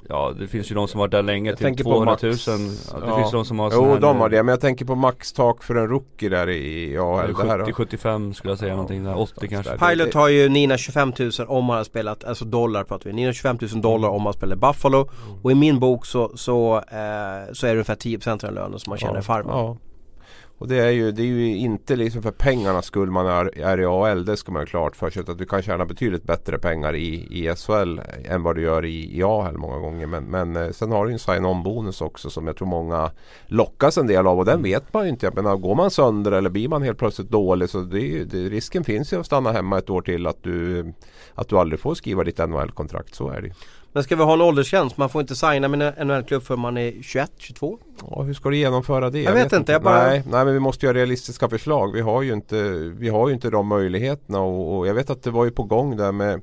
Ja det finns ju de som varit där länge jag till 200 000 ja, Det ja. finns de som har Jo här, de har det men jag tänker på maxtak för en rookie där i ja, 70-75 skulle jag säga ja. någonting där, 80 kanske. Pilot har ju Nina 25 000 om man har spelat, alltså dollar pratar vi. Nina 25 000 dollar om man spelar Buffalo. Mm. Och i min bok så, så, eh, så är det ungefär 10% av den lönen som man tjänar i farmen och det är ju, det är ju inte liksom för pengarnas skull man är, är i AL. Det ska man ha klart för sig. Att du kan tjäna betydligt bättre pengar i, i SHL än vad du gör i, i AL många gånger. Men, men eh, sen har du en sign-on bonus också som jag tror många lockas en del av. Och den vet man ju inte. Menar, går man sönder eller blir man helt plötsligt dålig så det, det, risken finns ju att stanna hemma ett år till att du, att du aldrig får skriva ditt NHL-kontrakt. Så är det ju men ska vi ha en åldersgräns? Man får inte signa med en NHL-klubb för man är 21, 22? Ja, hur ska du genomföra det? Jag, jag vet, vet, inte. Jag bara... nej, nej, men vi måste göra realistiska förslag. Vi har ju inte, vi har ju inte de möjligheterna och, och jag vet att det var ju på gång där med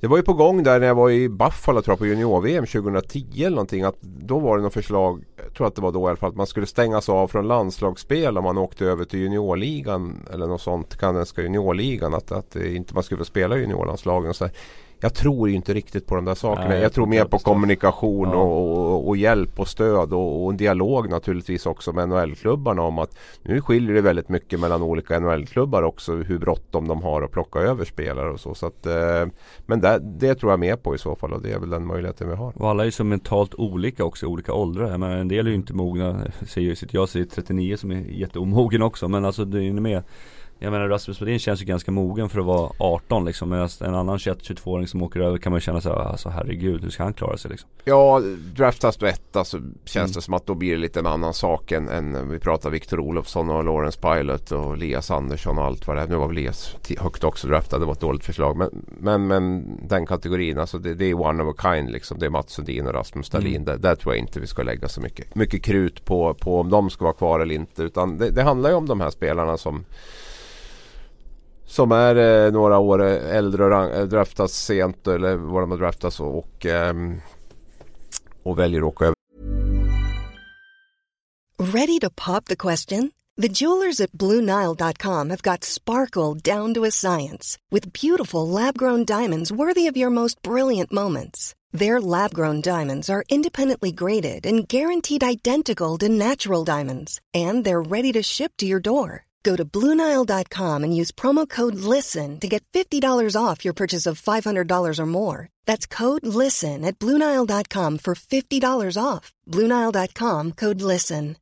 Det var ju på gång där när jag var i Buffalo tror jag på junior-VM 2010 eller någonting. Att då var det något förslag, jag tror att det var då i alla fall, att man skulle stängas av från landslagsspel om man åkte över till juniorligan eller något sånt, kanadensiska juniorligan. Att, att inte man skulle få spela i juniorlandslagen. Och så jag tror inte riktigt på de där sakerna. Nej, jag, tror mer på kommunikation ja. och, och, och, hjälp och stöd och, och en dialog naturligtvis också med NHL-klubbarna om att nu skiljer det väldigt mycket mellan olika NHL-klubbar också hur bråttom de har att plocka över spelare och så. så att, eh, men det, det, tror jag mer på i så fall och det är väl den möjligheten vi har. Och alla är så mentalt olika också, olika åldrar. Men en del är ju inte mogna. Jag säger 39 som är jätteomogen också men alltså det är ju med jag menar Rasmus Lundin känns ju ganska mogen för att vara 18 liksom Medan en annan 21-22-åring som åker över kan man ju känna såhär, alltså herregud hur ska han klara sig liksom? Ja, draftas du etta så känns mm. det som att då blir det lite en annan sak än, än vi pratar Viktor Olofsson och Lawrence Pilot och Lias Andersson och allt vad det är. Nu var väl Lias högt också draftad, det var ett dåligt förslag. Men, men, men den kategorin, alltså det, det är one of a kind liksom. Det är Mats Sundin och Rasmus Dahlin. Mm. Där, där, tror jag inte vi ska lägga så mycket, mycket krut på, på om de ska vara kvar eller inte. Utan det, det handlar ju om de här spelarna som som är eh, några år äldre och eh, draftas sent eller vad de har draftats och, eh, och väljer att åka över. Ready to pop the question? The jewelers at BlueNile.com have got sparkle down to a science with beautiful lab-grown diamonds worthy of your most brilliant moments. Their lab-grown diamonds are independently graded and guaranteed identical to natural diamonds and they're ready to ship to your door. Go to Bluenile.com and use promo code LISTEN to get $50 off your purchase of $500 or more. That's code LISTEN at Bluenile.com for $50 off. Bluenile.com code LISTEN.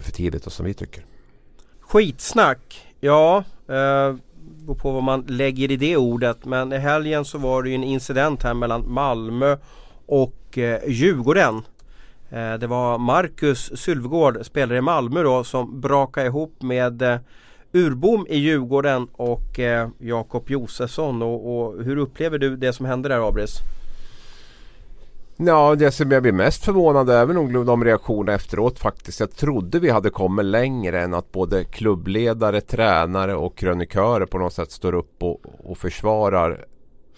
För tidigt och som vi tycker. Skitsnack. Ja, eh, på vad man lägger i det ordet. Men i helgen så var det ju en incident här mellan Malmö och eh, Djurgården. Eh, det var Marcus Sylvegård, spelare i Malmö då, som brakade ihop med eh, Urbom i Djurgården och eh, Jakob Josefsson. Och, och, hur upplever du det som hände där Abris? Ja, det som jag blir mest förvånad över nog de reaktionerna efteråt faktiskt. Jag trodde vi hade kommit längre än att både klubbledare, tränare och krönikörer på något sätt står upp och, och försvarar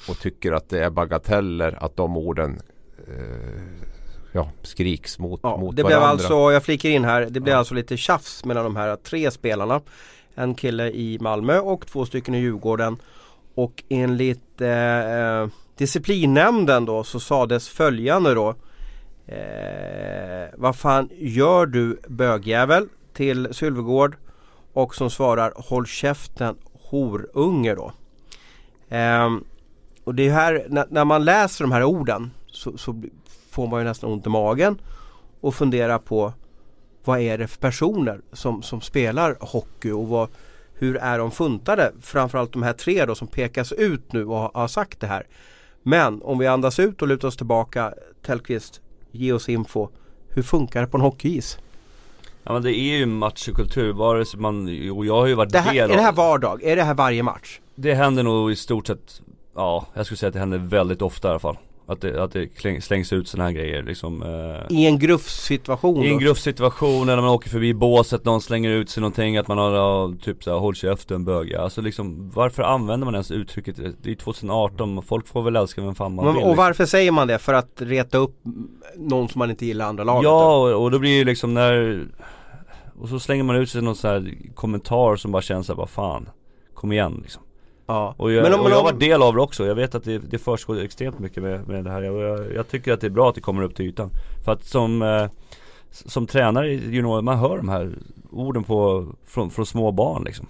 och tycker att det är bagateller att de orden eh, ja, skriks mot, ja, mot det varandra. Blev alltså, jag flikar in här, det blev ja. alltså lite tjafs mellan de här tre spelarna. En kille i Malmö och två stycken i Djurgården. Och enligt eh, disciplinnämnden då så sades följande då. Eh, vad fan gör du bögjävel till Sylvegård? Och som svarar håll käften horunge då. Eh, och det är här, när, när, man läser de här orden så, så får man ju nästan ont i magen och fundera på vad är det för personer som, som spelar hockey och vad, hur är de funtade? Framförallt de här tre då som pekas ut nu och har, har sagt det här. Men om vi andas ut och lutar oss tillbaka Tellqvist, ge oss info. Hur funkar det på en hockeyis? Ja men det är ju machokultur, vare sig man, och jag har ju varit Det här, del är det här av vardag? Är det här varje match? Det händer nog i stort sett, ja jag skulle säga att det händer väldigt ofta i alla fall Att det, att det slängs ut sådana här grejer liksom eh, I en gruffsituation I en gruffsituation eller man åker förbi båset, någon slänger ut sig någonting att man har typ såhär håll käften bög Alltså liksom varför använder man ens uttrycket? Det är 2018, folk får väl älska vem fan man Men, vill och liksom. varför säger man det? För att reta upp någon som man inte gillar andra laget? Ja och, och då blir det liksom när Och så slänger man ut sig någon sån här kommentar som bara känns såhär, vad fan Kom igen liksom ja. Och jag, Men om- och jag om- varit del av det också, jag vet att det, det försiggår extremt mycket med, med det här. Och jag, jag tycker att det är bra att det kommer upp till ytan. För att som, eh, som tränare i junior, man hör de här orden på, från, från små barn liksom.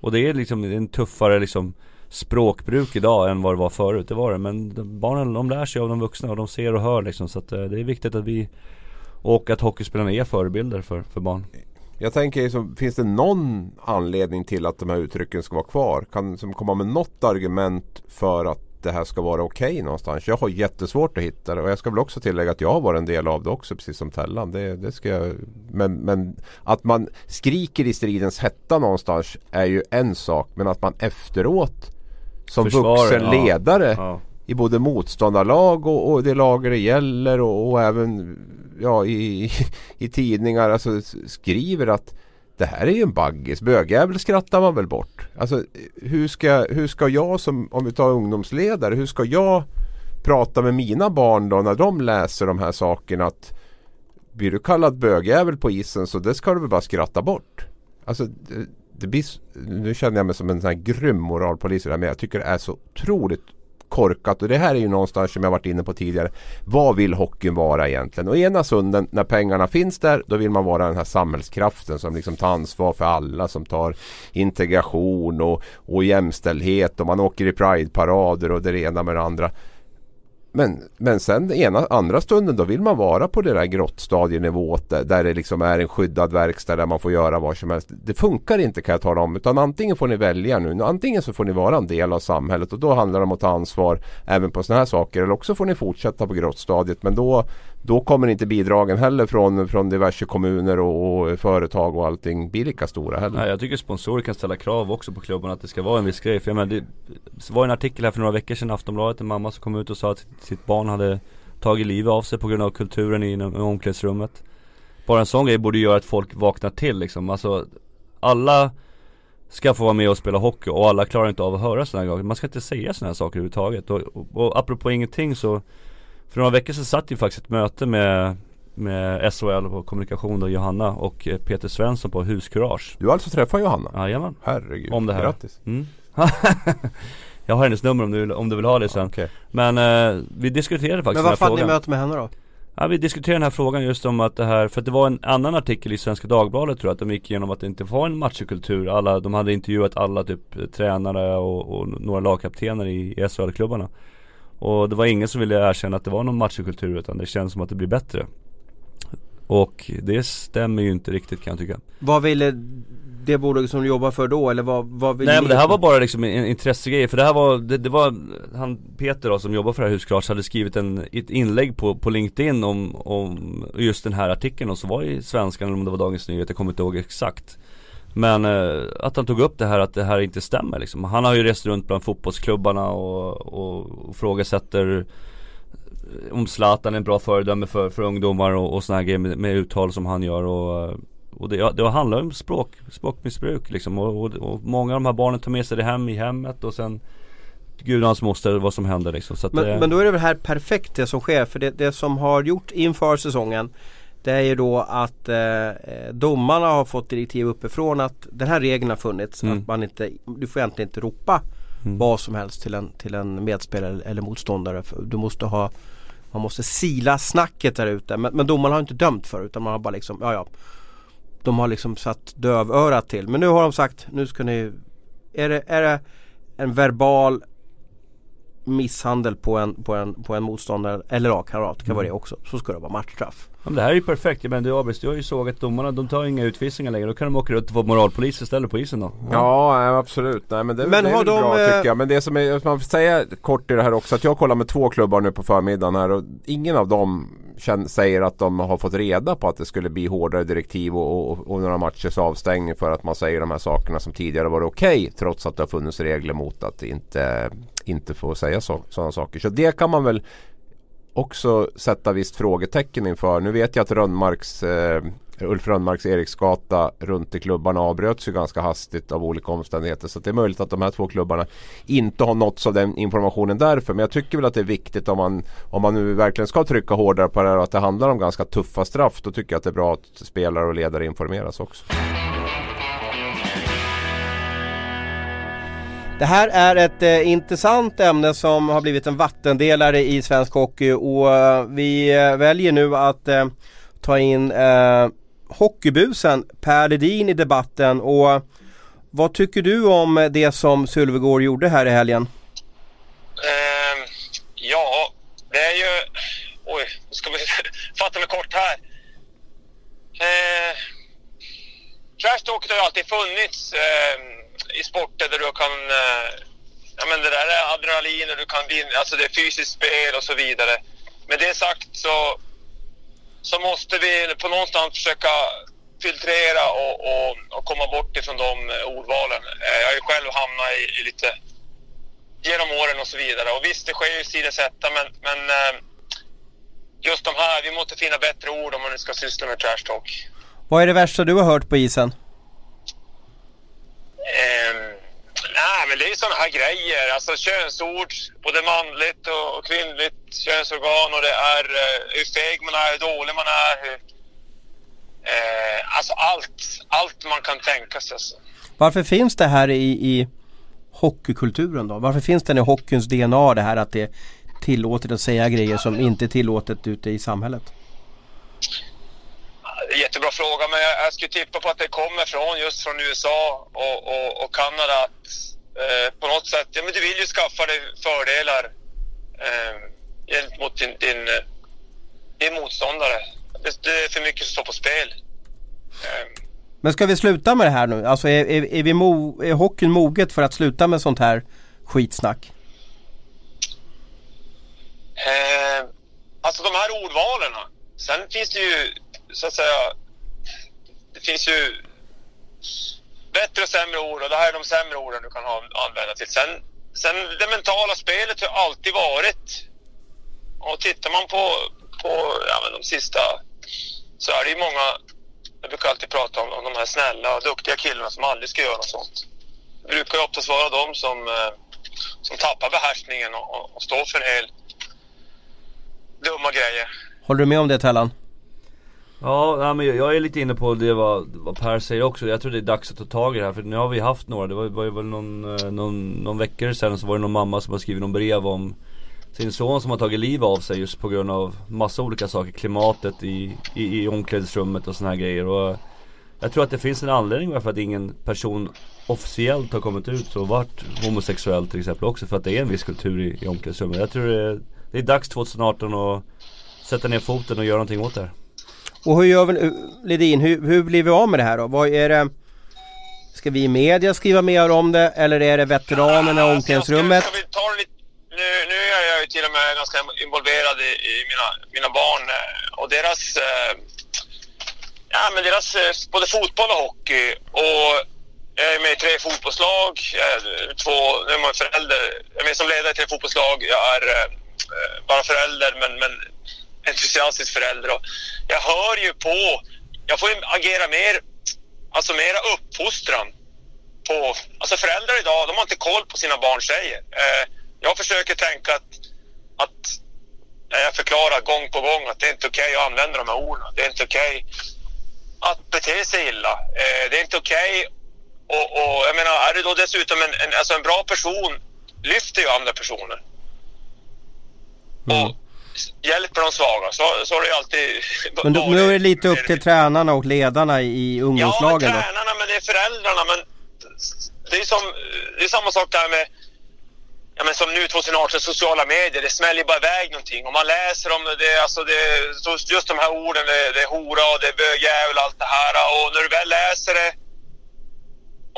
Och det är liksom en tuffare liksom språkbruk idag än vad det var förut, det var det. Men de, barnen de lär sig av de vuxna och de ser och hör liksom. Så att eh, det är viktigt att vi Och att hockeyspelarna är förebilder för, för barn Jag tänker, liksom, finns det någon anledning till att de här uttrycken ska vara kvar? Kan som komma med något argument för att det här ska vara okej någonstans? Jag har jättesvårt att hitta det och jag ska väl också tillägga att jag har varit en del av det också precis som Tellan. Det, det ska jag, men, men att man skriker i stridens hetta någonstans är ju en sak men att man efteråt som Försvarar, vuxen ja. ledare ja i både motståndarlag och, och det lager det gäller och, och även ja, i, i, i tidningar alltså, skriver att det här är ju en baggis. Bögjävel skrattar man väl bort. Alltså hur ska, hur ska jag som, om vi tar ungdomsledare, hur ska jag prata med mina barn då när de läser de här sakerna att blir du kallad bögjävel på isen så det ska du väl bara skratta bort. Alltså det, det blir, nu känner jag mig som en sån här grym moralpolis i det här, men jag tycker det är så otroligt korkat och det här är ju någonstans som jag varit inne på tidigare. Vad vill hockeyn vara egentligen? Och ena stunden när pengarna finns där då vill man vara den här samhällskraften som liksom tar ansvar för alla som tar integration och, och jämställdhet och man åker i prideparader och det ena med det andra. Men, men sen ena, andra stunden då vill man vara på det där grottstadienivået där, det liksom är en skyddad verkstad där man får göra vad som helst. Det funkar inte kan jag tala om utan antingen får ni välja nu. Antingen så får ni vara en del av samhället och då handlar det om att ta ansvar även på sådana här saker. Eller också får ni fortsätta på grottstadiet men då, då kommer inte bidragen heller från, från diverse kommuner och, och företag och allting bli lika stora heller. Nej jag tycker sponsorer kan ställa krav också på klubbarna att det ska vara en viss grej. För jag menar, det det var en artikel här för några veckor sedan i Aftonbladet, en mamma som kom ut och sa att sitt barn hade tagit livet av sig på grund av kulturen i, i omklädningsrummet. Bara en sån grej borde göra att folk vaknar till liksom. Alltså alla ska få vara med och spela hockey och alla klarar inte av att höra sådana här saker. Man ska inte säga sådana här saker överhuvudtaget. Och, och, och apropå ingenting så för några veckor sedan satt ju faktiskt ett möte med med SHL på kommunikation då, Johanna och eh, Peter Svensson på Huskurage. Du har alltså träffat Johanna? Jajamän. Herregud, Om det här. grattis! Mm. jag har hennes nummer om du, vill- om du vill ha det sen. Okej. Men eh, vi diskuterade faktiskt Men vad fan ni möte med henne då? Ja, vi diskuterade den här frågan just om att det här, för att det var en annan artikel i Svenska Dagbladet tror jag, att de gick igenom att det inte var en machokultur. Alla, de hade intervjuat alla typ tränare och, och några lagkaptener i, i SHL-klubbarna. Och det var ingen som ville erkänna att det var någon machokultur utan det känns som att det blir bättre. Och det stämmer ju inte riktigt kan jag tycka. Vad ville det bolaget som du jobbar för då eller vad, vad vill Nej men det här var bara liksom en intressegrej för det här var, det, det var Han Peter då som jobbar för det här Huskurage hade skrivit en, ett inlägg på, på LinkedIn om, om just den här artikeln och så var i Svenskan eller om det var Dagens Nyheter, jag kommer inte ihåg exakt Men eh, att han tog upp det här att det här inte stämmer liksom. Han har ju rest runt bland fotbollsklubbarna och, och, och frågasätter om Zlatan är en bra föredöme för, för ungdomar och, och här grejer med, med uttal som han gör och och det, det handlar om språk, språkmissbruk liksom. Och, och, och många av de här barnen tar med sig det hem i hemmet och sen Gud hans moster vad som händer liksom. Så Men, det, men då är det väl här perfekt det som sker för det, det som har gjort inför säsongen Det är ju då att eh, domarna har fått direktiv uppifrån att den här regeln har funnits Mm. att man inte, du får egentligen inte ropa Mm. vad som helst till en, till en medspelare eller motståndare. Du måste ha Man måste sila snacket där ute men, men domarna har inte dömt för utan man har bara liksom, ja ja De har liksom satt dövörat till men nu har de sagt nu ska ni Är det, är det en verbal misshandel på en, på en, på en motståndare eller lagkamrat kan vara det också. Så ska det vara matchstraff. Men det här är ju perfekt, men du Abris, du har ju sågat domarna, de tar inga utvisningar längre. Då kan de åka runt och få moralpolis istället på isen då. Ja, absolut. Nej, men det, Men det är de, bra eh, tycker jag. Men det som är, man får säga kort i det här också att jag kollar med två klubbar nu på förmiddagen här och ingen av dem känn, säger att de har fått reda på att det skulle bli hårdare direktiv och, och, och några matchers avstängning för att man säger de här sakerna som tidigare var okej trots att det har funnits regler mot att inte, inte få säga så, sådana saker. Så det kan man väl också sätta visst frågetecken inför. Nu vet jag att Rönnmarks, eh, Ulf Rönnmarks Eriksgata runt i klubbarna avbröts ju ganska hastigt av olika omständigheter. Så det är möjligt att de här två klubbarna inte har nåtts av den informationen därför. Men jag tycker väl att det är viktigt om man, om man nu verkligen ska trycka hårdare på det här och att det handlar om ganska tuffa straff. Då tycker jag att det är bra att spelare och ledare informeras också. Det här är ett eh, intressant ämne som har blivit en vattendelare i svensk hockey och eh, vi eh, väljer nu att eh, ta in eh, hockeybusen Per Ledin i debatten och vad tycker du om det som Sylvegård gjorde här i helgen? Ehm, ja, det är ju... Oj, nu ska vi fatta mig kort här. Eh, trash talket har ju alltid funnits eh, i sporter där du kan... Eh, ja, men det där är adrenalin och du kan vinna, alltså det är fysiskt spel och så vidare. Med det sagt så, så måste vi på någonstans försöka filtrera och, och, och komma bort ifrån de eh, ordvalen. Eh, jag har ju själv hamnat i, i lite genom åren och så vidare. Och visst, det sker ju sidosätta, men, men just de här, vi måste finna bättre ord om man nu ska syssla med trash talk. Vad är det värsta du har hört på isen? Ehm, nej, men det är ju sådana här grejer. Alltså könsord, både manligt och, och kvinnligt könsorgan och det är eh, hur feg man är, hur dålig man är. Hur, eh, alltså allt, allt man kan tänka sig. Alltså. Varför finns det här i, i hockeykulturen då? Varför finns det i hockeyns DNA det här att det är tillåtet att säga grejer som inte är tillåtet ute i samhället? Jättebra fråga, men jag, jag skulle tippa på att det kommer från just från USA och, och, och Kanada. Att, eh, på något sätt, ja men du vill ju skaffa dig fördelar eh, gentemot din, din, eh, din motståndare. Det, det är för mycket som står på spel. Eh, Men ska vi sluta med det här nu? Alltså är, är, är, vi mo, är hockeyn moget för att sluta med sånt här skitsnack? Eh, alltså de här ordvalen. Sen finns det ju så att säga, det finns ju bättre och sämre ord och det här är de sämre orden du kan ha, använda till. Sen, sen det mentala spelet har alltid varit och tittar man på, på ja, men de sista så är det ju många, jag brukar alltid prata om, om de här snälla och duktiga killarna som aldrig ska göra något sånt. Det brukar ju oftast vara de som, eh, som tappar behärskningen och, och står för en hel dumma grejer. Håller du med om det Tellan? Ja, nej, men jag- är lite inne på det vad, vad Per säger också. Jag tror det är dags att ta tag i det här för nu har vi haft några. Det var, var ju väl någon, eh, någon, någon vecka sedan så var det någon mamma som har skrivit någon brev om sin son som har tagit liv av sig just på grund av massa olika saker. Klimatet i, i, i omklädningsrummet och såna här grejer. Och eh, jag tror att det finns en anledning varför att ingen person officiellt har kommit ut och varit homosexuell till exempel också. För att det är en viss kultur i, i omklädningsrummet. Jag tror det är, det är dags 2018 att sätta ner foten och göra någonting åt det här. Och hur gör vi nu, Ledin, hur, hur blir vi av med det här då? Vad är det? Ska vi i media skriva mer om det eller är det veteranerna i omklädningsrummet? Ska lite, nu, nu är jag ju till och med ganska involverad i, i mina, mina barn eh, och deras, eh, ja, men deras eh, både fotboll och hockey. Och jag är med i tre fotbollslag, två, nu är man förälder, jag är med som ledare i tre fotbollslag. Jag är eh, bara förälder men, men entusiastisk förälder. Och jag hör ju på, jag får agera mer, alltså mera uppfostran på, alltså föräldrar idag, de har inte koll på sina barn säger. Eh, jag försöker tänka att, att jag förklarar gång på gång att det är inte okej att använda de här orden. Det är inte okej att bete sig illa. Eh, det är inte okej och, och jag menar, är det då dessutom en, en, alltså en bra person lyfter ju andra personer. Och hjälper de svaga. Så, så har det alltid Men då, nu är det lite upp till tränarna och ledarna i Ja, men ungdomslagen då? tränarna, men det är föräldrarna. Men det är, som, det är samma sak där med... ja, men som nu 2018, sociala medier, det smäller bara iväg någonting. Och man läser om det, alltså det, just de här orden, det, det är hora och det är bögjävel och allt det här. Och när du väl läser det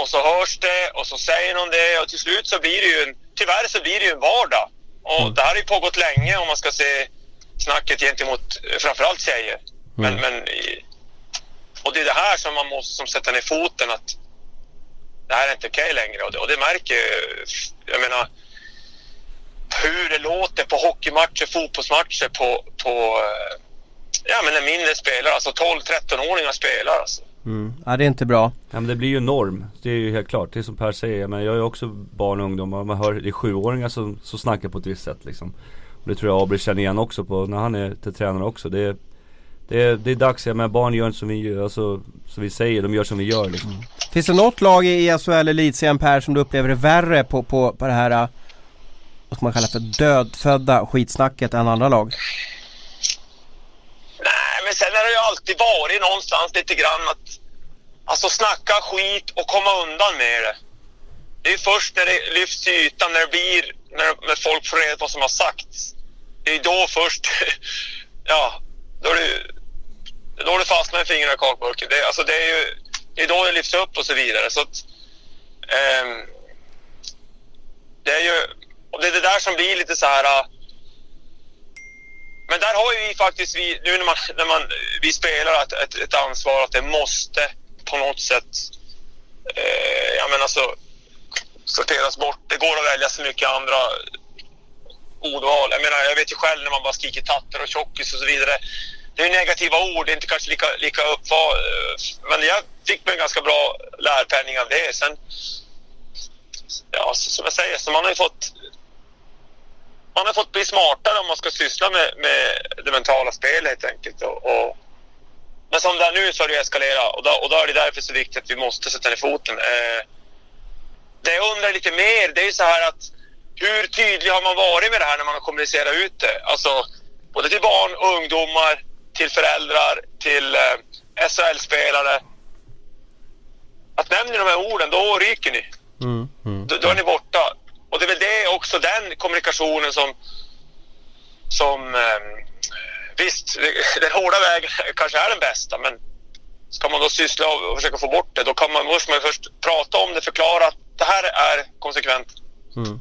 och så hörs det och så säger någon det och till slut så blir det ju en, tyvärr så blir det ju en vardag. Och Mm. det här har ju pågått länge om man ska se snacket gentemot eh, framförallt tjejer. Men, men, i- och det är det här som man måste som sätta ner foten att det här är inte okej längre och det, och det märker jag menar hur det låter på hockeymatcher, fotbollsmatcher på, på eh, ja men när mindre spelare, alltså 12-13-åringar spelar alltså. Mm. Ja det är inte bra. Ja men det blir ju norm, det är ju helt klart. Det är som Per säger, men jag är också barn och ungdom och man hör, det är sjuåringar som, som snackar på ett visst sätt liksom. Och det tror jag Abri känner igen också på, när han är till tränare också. Det är, det är, det är dags, ja, men barn gör inte som vi alltså, som vi säger, de gör som vi gör liksom. Finns det något lag i SHL Elitserien Per som du upplever är värre på, på, på det här äh, vad ska man kalla för dödfödda skitsnacket än andra lag? Nej, men sen har det ju alltid varit någonstans lite grann att alltså snacka skit och komma undan med det. Det är först när det lyfts till ytan, när det blir, när, när folk får reda på vad som har sagts. Det är då först, ja, då är det, då är det fastnar i fingrarna i kakburken. Det, alltså det är ju, det är då det lyfts upp och så vidare. Så att, eh, det är ju, och det är det där som blir lite så här men där har ju vi faktiskt, vi, nu när, man, när man, vi spelar ett, ett, ett ansvar att det måste på något sätt eh, ja, men alltså, sorteras bort. Det går att välja så mycket andra ordval. Jag menar, jag vet ju själv när man bara skriker tatter och tjockis och så vidare. Det är ju negativa ord, det är inte kanske lika, lika uppvar... Eh, men jag fick mig en ganska bra lärpenning av det. Sen, ja, så, som jag säger, så man har ju fått man har fått bli smartare om man ska syssla med, med det mentala spelet helt enkelt. Och, och, men som det är nu så har det eskalerat och då, och då är det därför så viktigt att vi måste sätta ner foten. Eh, det jag undrar lite mer, det är ju så här att hur tydlig har man varit med det här när man har kommunicerat ut det? Alltså både till barn och ungdomar, till föräldrar, till eh, SHL-spelare. Att nämner ni de här orden, då ryker ni. Mm. Mm. Då, då är ni borta. Och det är väl det också den kommunikationen som... som eh, visst, den hårda vägen kanske är den bästa men ska man då syssla och försöka få bort det då kan man, måste man först prata om det, förklara att det här är konsekvent. Mm.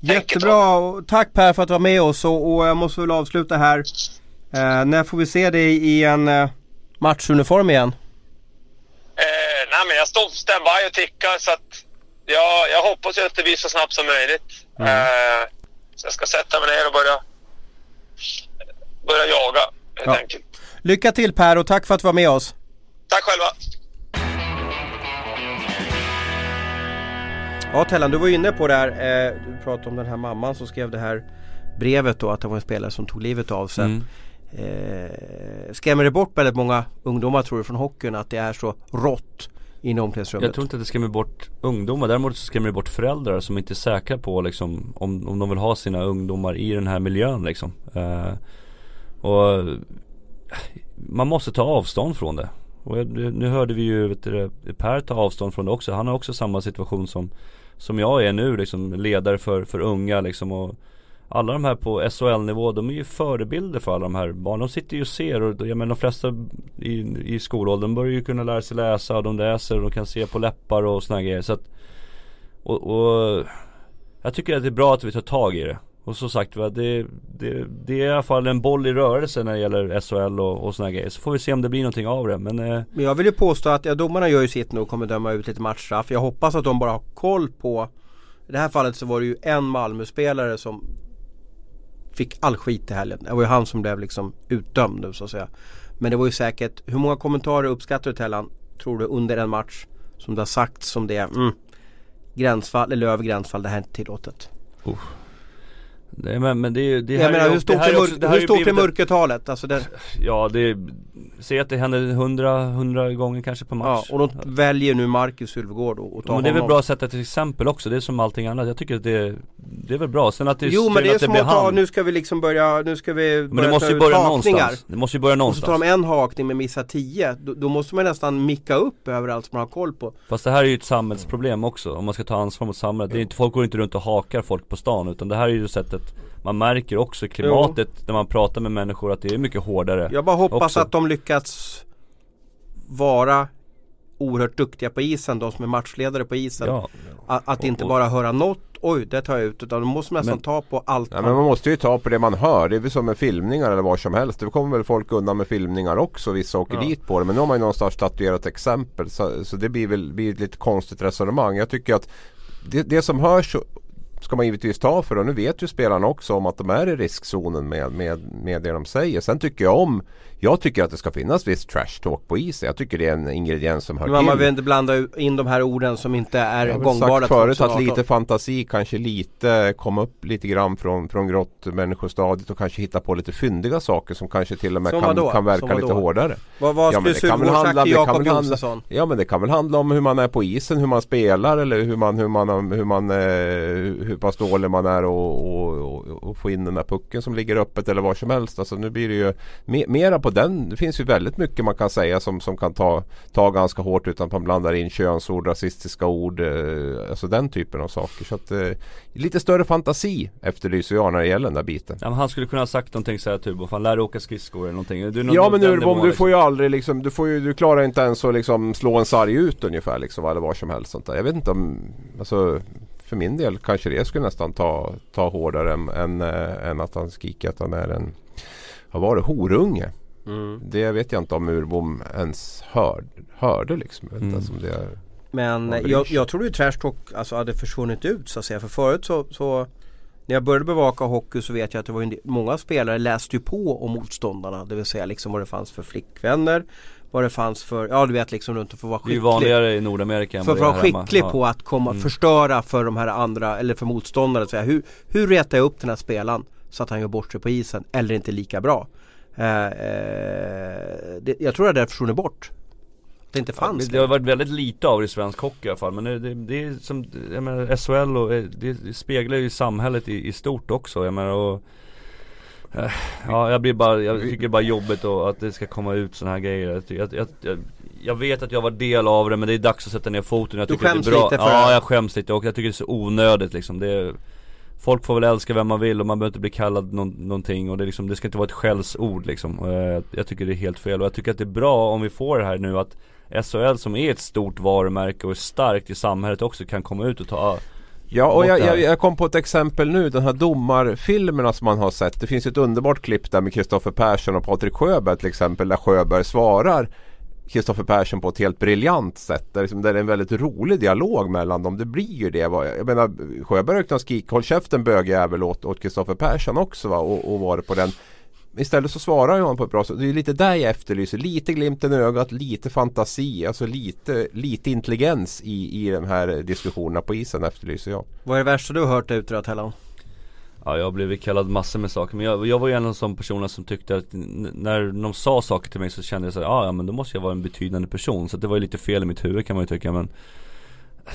Jättebra, tack Per för att du var med oss och, och jag måste väl avsluta här. Eh, när får vi se dig i en eh, matchuniform igen? Eh, nej men jag står standby och tickar så att jag, jag hoppas ju att det blir så snabbt som möjligt. Eh, så jag ska sätta mig ner och börja, börja jaga helt Ja. enkelt. Lycka till Per och tack för att du var med oss. Tack själva! Ja Tellan, du var inne på det här. Eh, du pratade om den här mamman som skrev det här brevet då att det var en spelare som tog livet av sig. Mm. Eh, skrämmer det bort väldigt många ungdomar tror du från hockeyn att det är så rått in i omklädningsrummet? Jag tror inte att det skrämmer bort ungdomar, däremot så skrämmer det bort föräldrar som inte är säkra på liksom om, om de vill ha sina ungdomar i den här miljön liksom. Eh, och man måste ta avstånd från det. Och jag- nu hörde vi ju vet du, Per ta avstånd från det också. Han har också samma situation som, som jag är nu liksom, ledare för, för unga liksom. Och alla de här på SHL-nivå, de är ju förebilder för alla de här barnen. De sitter ju och ser och jag menar de flesta i, i skolåldern börjar ju kunna lära sig läsa och de läser och de kan se på läppar och sådana grejer. Så att, och, och jag tycker att det är bra att vi tar tag i det. Och som sagt va, det, det, det är i alla fall en boll i rörelse när det gäller SHL och, och sådana grejer. Så får vi se om det blir någonting av det. Men eh, Men jag vill ju påstå att ja, domarna gör ju sitt nu och kommer döma ut lite matchstraff. Jag hoppas att de bara har koll på I det här fallet så var det ju en Malmö-spelare som Fick all skit i helgen. Det var ju han som blev liksom utdömd nu så att säga. Men det var ju säkert, hur många kommentarer uppskattar du Tellan? Tror du under en match? Som det har sagts som det mm, Gränsfall eller över gränsfall, det här är inte tillåtet det, men, men det, är ju- det här Jag menar hur stort är, också- mörk, hur ju stort är mörkertalet? Alltså det, Ja det, säg att det händer hundra, hundra gånger kanske på ja, match. och då väljer nu Marcus Sylvegård att ta Men det är väl bra att sätta ett exempel också, det är som allting annat. Jag tycker att det, det är väl bra. Sen att det Jo men det är som att ta, nu ska vi liksom börja, nu ska vi Men börja det måste ju börja hakningar. någonstans. Det måste ju börja Och så tar någonstans. de en hakning men missar tio. Då, då måste man nästan micka upp överallt som man har koll på. Fast det här är ju ett samhällsproblem också, om man ska ta ansvar mot samhället. Det är inte, folk går inte runt och hakar folk på stan utan det här är ju sättet Man märker också klimatet när man pratar med människor att det är mycket hårdare Jag bara hoppas också. att de lyckats vara oerhört duktiga på isen, de som är matchledare på isen. Ja, Att, att inte Och- bara höra något, oj det tar jag ut, utan de måste nästan Men- ta på allt. Ja, man- men man måste ju ta på det man hör. Det är väl som med filmningar eller vad som helst. Det kommer väl folk undan med filmningar också. Vissa åker Ja. dit på det. Men nu har man ju någonstans statuerat exempel. Så, så det blir väl blir ett lite konstigt resonemang. Jag tycker att det, det som hörs så ska man givetvis ta för och nu vet ju spelarna också om att de är i riskzonen med, med, med det de säger. Sen tycker jag om jag tycker att det ska finnas viss trash talk på isen. Jag tycker det är en ingrediens som hör Men man till. vill inte blanda in de här orden som inte är Jag har gångbara sagt förut 2018. att lite fantasi kanske lite kom upp lite grann från, från grottmänniskostadiet och kanske hitta på lite fyndiga saker som kanske till och med Som kan, kan verka lite hårdare. Vad, vad Ja, skulle handla- sagt till Jakob Josefsson? Ja men det kan väl handla om hur man är på isen, hur man spelar eller hur man, hur man, hur man, eh, hur pass dålig man är och, och, och, och få in den där pucken som ligger öppet eller vad som helst. Alltså nu blir det ju me, mera på den. Det finns ju väldigt mycket man kan säga som, som kan ta, ta ganska hårt utan att man blandar in könsord, rasistiska ord, eh, alltså den typen av saker. Så att eh, lite större fantasi efterlyser jag när det gäller den där biten. Ja, men han skulle kunna ha sagt någonting såhär typ, fan lär dig åka skridskor eller någonting. Du, nog- Ja men Urbom nivån, du får ju aldrig liksom, du, får ju, du klarar inte ens att liksom slå en sarg ut ungefär liksom eller vad som helst sånt där. Jag vet inte om, alltså för min del kanske det skulle nästan ta, ta hårdare än, än, äh, än att han skriker att han är en, vad var det, horunge. Mm. Det vet jag inte om Urbom ens hör, hörde liksom. Jag vet inte Mm. om det är, Men jag, jag tror ju trash talk alltså, hade försvunnit ut så att säga. För förut så, så när jag började bevaka hockey så vet jag att det var en många spelare läste ju på om motståndarna. Det vill säga liksom vad det fanns för flickvänner. Vad det fanns för, ja du vet liksom runt att få vara Det är ju skicklig. vanligare i Nordamerika än För att vara hemma. skicklig Ja. på att komma Mm. förstöra för de här andra eller för motståndare. Så här, hur, hur retar jag upp den här spelaren så att han gör bort sig på isen eller inte lika bra. Eh, eh, det, jag tror att det har försvunnit bort. Det inte Ja, fanns det, det har varit väldigt lite av det i svensk hockey i alla fall men det, det, det är som, jag menar SHL och eh, det, speglar ju samhället i, i stort också jag menar och Ja jag blir bara, jag tycker bara jobbigt och att det ska komma ut sådana här grejer. Jag, jag, jag, jag, vet att jag var del av det men det är dags att sätta ner foten. Jag Du tycker skäms det är bra. lite för det Ja jag skäms lite och jag tycker det är så onödigt liksom. Det är, Folk får väl älska vem man vill och man behöver inte bli kallad någon, någonting och det, liksom, det ska inte vara ett skällsord liksom. Jag, jag tycker det är helt fel och jag tycker att det är bra om vi får det här nu att SHL som är ett stort varumärke och är starkt i samhället också kan komma ut och ta Ja och jag, jag, jag kom på ett exempel nu. Den här domarfilmerna som man har sett. Det finns ett underbart klipp där med Kristoffer Persson och Patrik Sjöberg till exempel. Där Sjöberg svarar Kristoffer Persson på ett helt briljant sätt. Där, liksom, där det är en väldigt rolig dialog mellan dem. Det blir ju det. Jag menar Sjöberg har kunnat skrika håll käften bögjävel åt Kristoffer Persson också. Va? Och, och varit på den. Istället så svarar ju han på ett bra sätt. Det är lite där jag efterlyser. Lite glimten i ögat, lite fantasi. Alltså lite, lite intelligens i, i de här diskussionerna på isen efterlyser jag. Vad är det värsta du har hört ute då Tellan? Ja jag har blivit kallad massor med saker men jag, jag var ju en av de personerna som tyckte att när de sa saker till mig så kände jag så här, "Ah, ja men då måste jag vara en betydande person. Så det var ju lite fel i mitt huvud kan man ju tycka men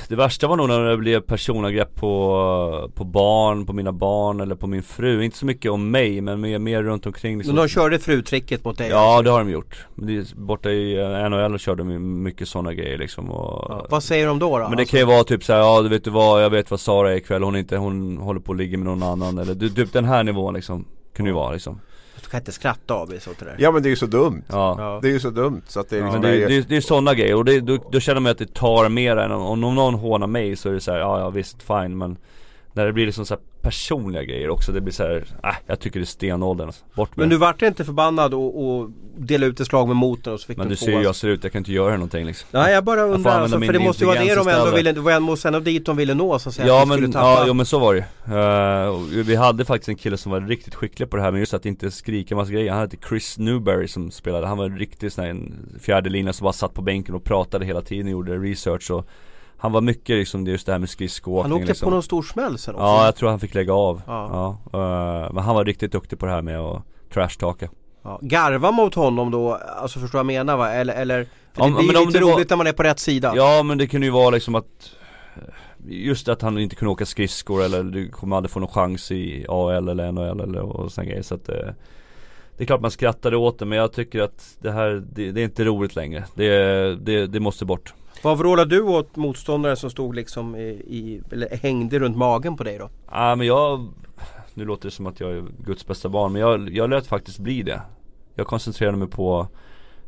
det värsta var nog när det blev personangrepp på, på barn, på mina barn eller på min fru Inte så mycket om mig men mer, mer runt omkring liksom. Men de körde frutricket mot dig? Ja det har de gjort. Borta i eh, NHL körde de mycket sådana grejer liksom och, Ja, Vad säger de då? då? Men det kan ju vara typ såhär, ja du vet du vad, jag vet vad Sara är ikväll, hon inte, hon håller på att ligga med någon annan eller du, typ den här nivån liksom Kunde ju vara liksom Du kan inte skratta av dig så till det där. Ja men det är ju så dumt. Ja, Ja. Det är ju så dumt så att det är Ja, liksom men det, det är, det, det är sådana grejer och det, då, då känner man att det tar mer än om, om någon hånar mig så är det så här, ja ja visst fine men När det blir liksom så här personliga grejer också, det blir så här, äh, jag tycker det är stenåldern alltså. Bort med. Men du vart inte förbannad och, och dela ut ett slag med motorn och så fick Men du ser ju hur jag ser ut, jag kan inte göra någonting liksom. Nej jag bara undrar använda alltså, för det måste ju vara det de ändå ville, det var ändå dit de ville nå så att säga Ja men, ja, jo, men så var det ju. Och Vi hade faktiskt en kille som var riktigt skicklig på det här men just att inte skrika massa grejer. Han hette Chris Newberry som spelade, han var en riktig sån här en fjärde linje som bara satt på bänken och pratade hela tiden och gjorde research och Han var mycket liksom just det här med skridskoåkning Han åkte liksom. på någon stor smäll sen också. Ja jag tror han fick lägga av Ja. ja. eh, Men han var riktigt duktig på det här med att trashtalka Ja. Garva mot honom då, alltså förstår du vad jag menar va? Eller, eller för Om- det blir ju lite det var- roligt när man är på rätt sida. Ja men det kunde ju vara liksom att Just att han inte kunde åka skridskor eller du kommer aldrig få någon chans i AL eller NHL eller och sådana grejer så att eh, Det är klart man skrattade åt det men jag tycker att det här, det, det är inte roligt längre. Det, det, det måste bort. Vad vrålar du åt motståndare som stod liksom i, i, eller hängde runt magen på dig då? Ja men jag Nu låter det som att jag är Guds bästa barn men jag, jag lät faktiskt bli det. Jag koncentrerade mig på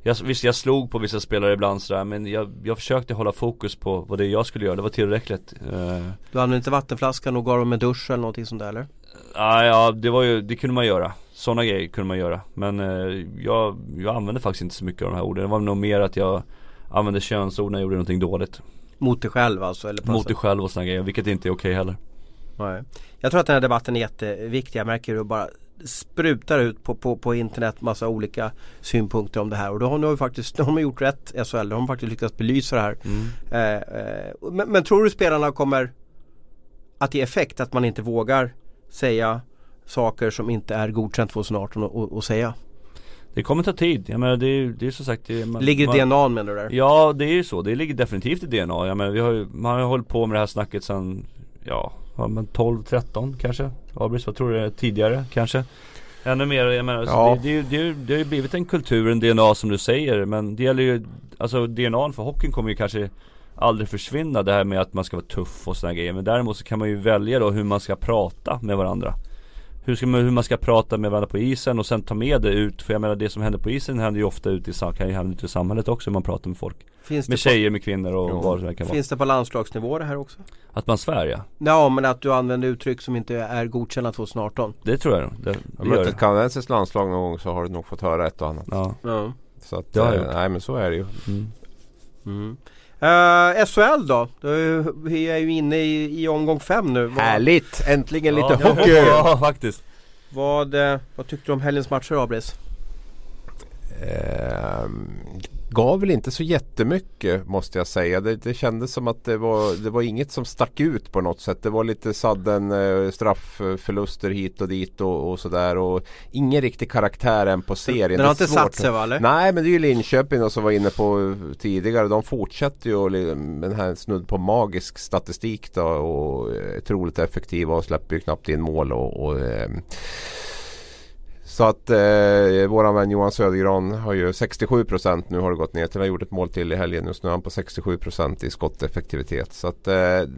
jag, Visst jag slog på vissa spelare ibland sådär men jag, jag försökte hålla fokus på vad det jag skulle göra, det var tillräckligt uh, Du använde inte vattenflaskan och gav dem en dusch eller någonting sånt där eller? Ja, ja det var ju, det kunde man göra. Sådana grejer kunde man göra. Men uh, jag, jag använde faktiskt inte så mycket av de här orden. Det var nog mer att jag använde könsord när jag gjorde någonting dåligt Mot dig själv alltså? Eller Mot dig själv och sådana grejer, vilket inte är okej heller Nej. Jag tror att den här debatten är jätteviktig. Jag märker hur det bara sprutar ut på, på, på internet massa olika synpunkter om det här. Och då har de faktiskt de har gjort rätt SHL. De har faktiskt lyckats belysa det här. Mm. Eh, eh, men, men, tror du spelarna kommer att ge effekt? Att man inte vågar säga saker som inte är godkänt 2018 och, och säga? Det kommer ta tid, jag menar det är, det är som sagt det, man, Ligger i DNA menar du där? Ja det är ju så, det ligger definitivt i DNA. Jag menar, vi har ju, man har ju hållit på med det här snacket sedan, ja, men 12, 13 kanske? Abris, vad tror du? Tidigare kanske? Ännu mer, jag menar, ja. det, det, det, det, har ju blivit en kultur, en DNA som du säger Men det gäller ju, alltså DNA för hockeyn kommer ju kanske aldrig försvinna det här med att man ska vara tuff och sådana grejer Men däremot så kan man ju välja då hur man ska prata med varandra hur, ska man, hur man ska prata med varandra på isen och sen ta med det ut. För jag menar det som händer på isen händer ju ofta ute i, kan ju hända ute i samhället också. Hur man pratar med folk. Finns med tjejer, med kvinnor och jo. vad det kan vara. Finns det på landslagsnivå det här också? Att man svär ja. Ja men att du använder uttryck som inte är godkända 2018. Det tror jag det, det Har du mött ett kanadensiskt landslag någon gång så har du nog fått höra ett och annat. Ja. ja. Så att, ja, eh, nej men så är det ju. Mm. Mm. Uh, SHL då? Vi är ju inne i, i omgång fem nu. Härligt! Äntligen lite ja, hockey! Ja faktiskt. Vad, eh, vad tyckte du om helgens matcher Abris? Uh, gav väl inte så jättemycket måste jag säga. Det, det kändes som att det var, det var inget som stack ut på något sätt. Det var lite sadden eh, straffförluster hit och dit och, och sådär. Och ingen riktig karaktär än på serien. Den har inte satt sig va? Eller? Nej men det är ju Linköping som var inne på tidigare. De fortsätter ju med den här snudd på magisk statistik då. Och är otroligt effektiva och släpper ju knappt in mål. och, och eh, så att eh, våran vän Johan Södergran har ju 67 procent nu har det gått ner till. Han har gjort ett mål till i helgen. Just nu är han på 67 procent i skotteffektivitet. Så att eh,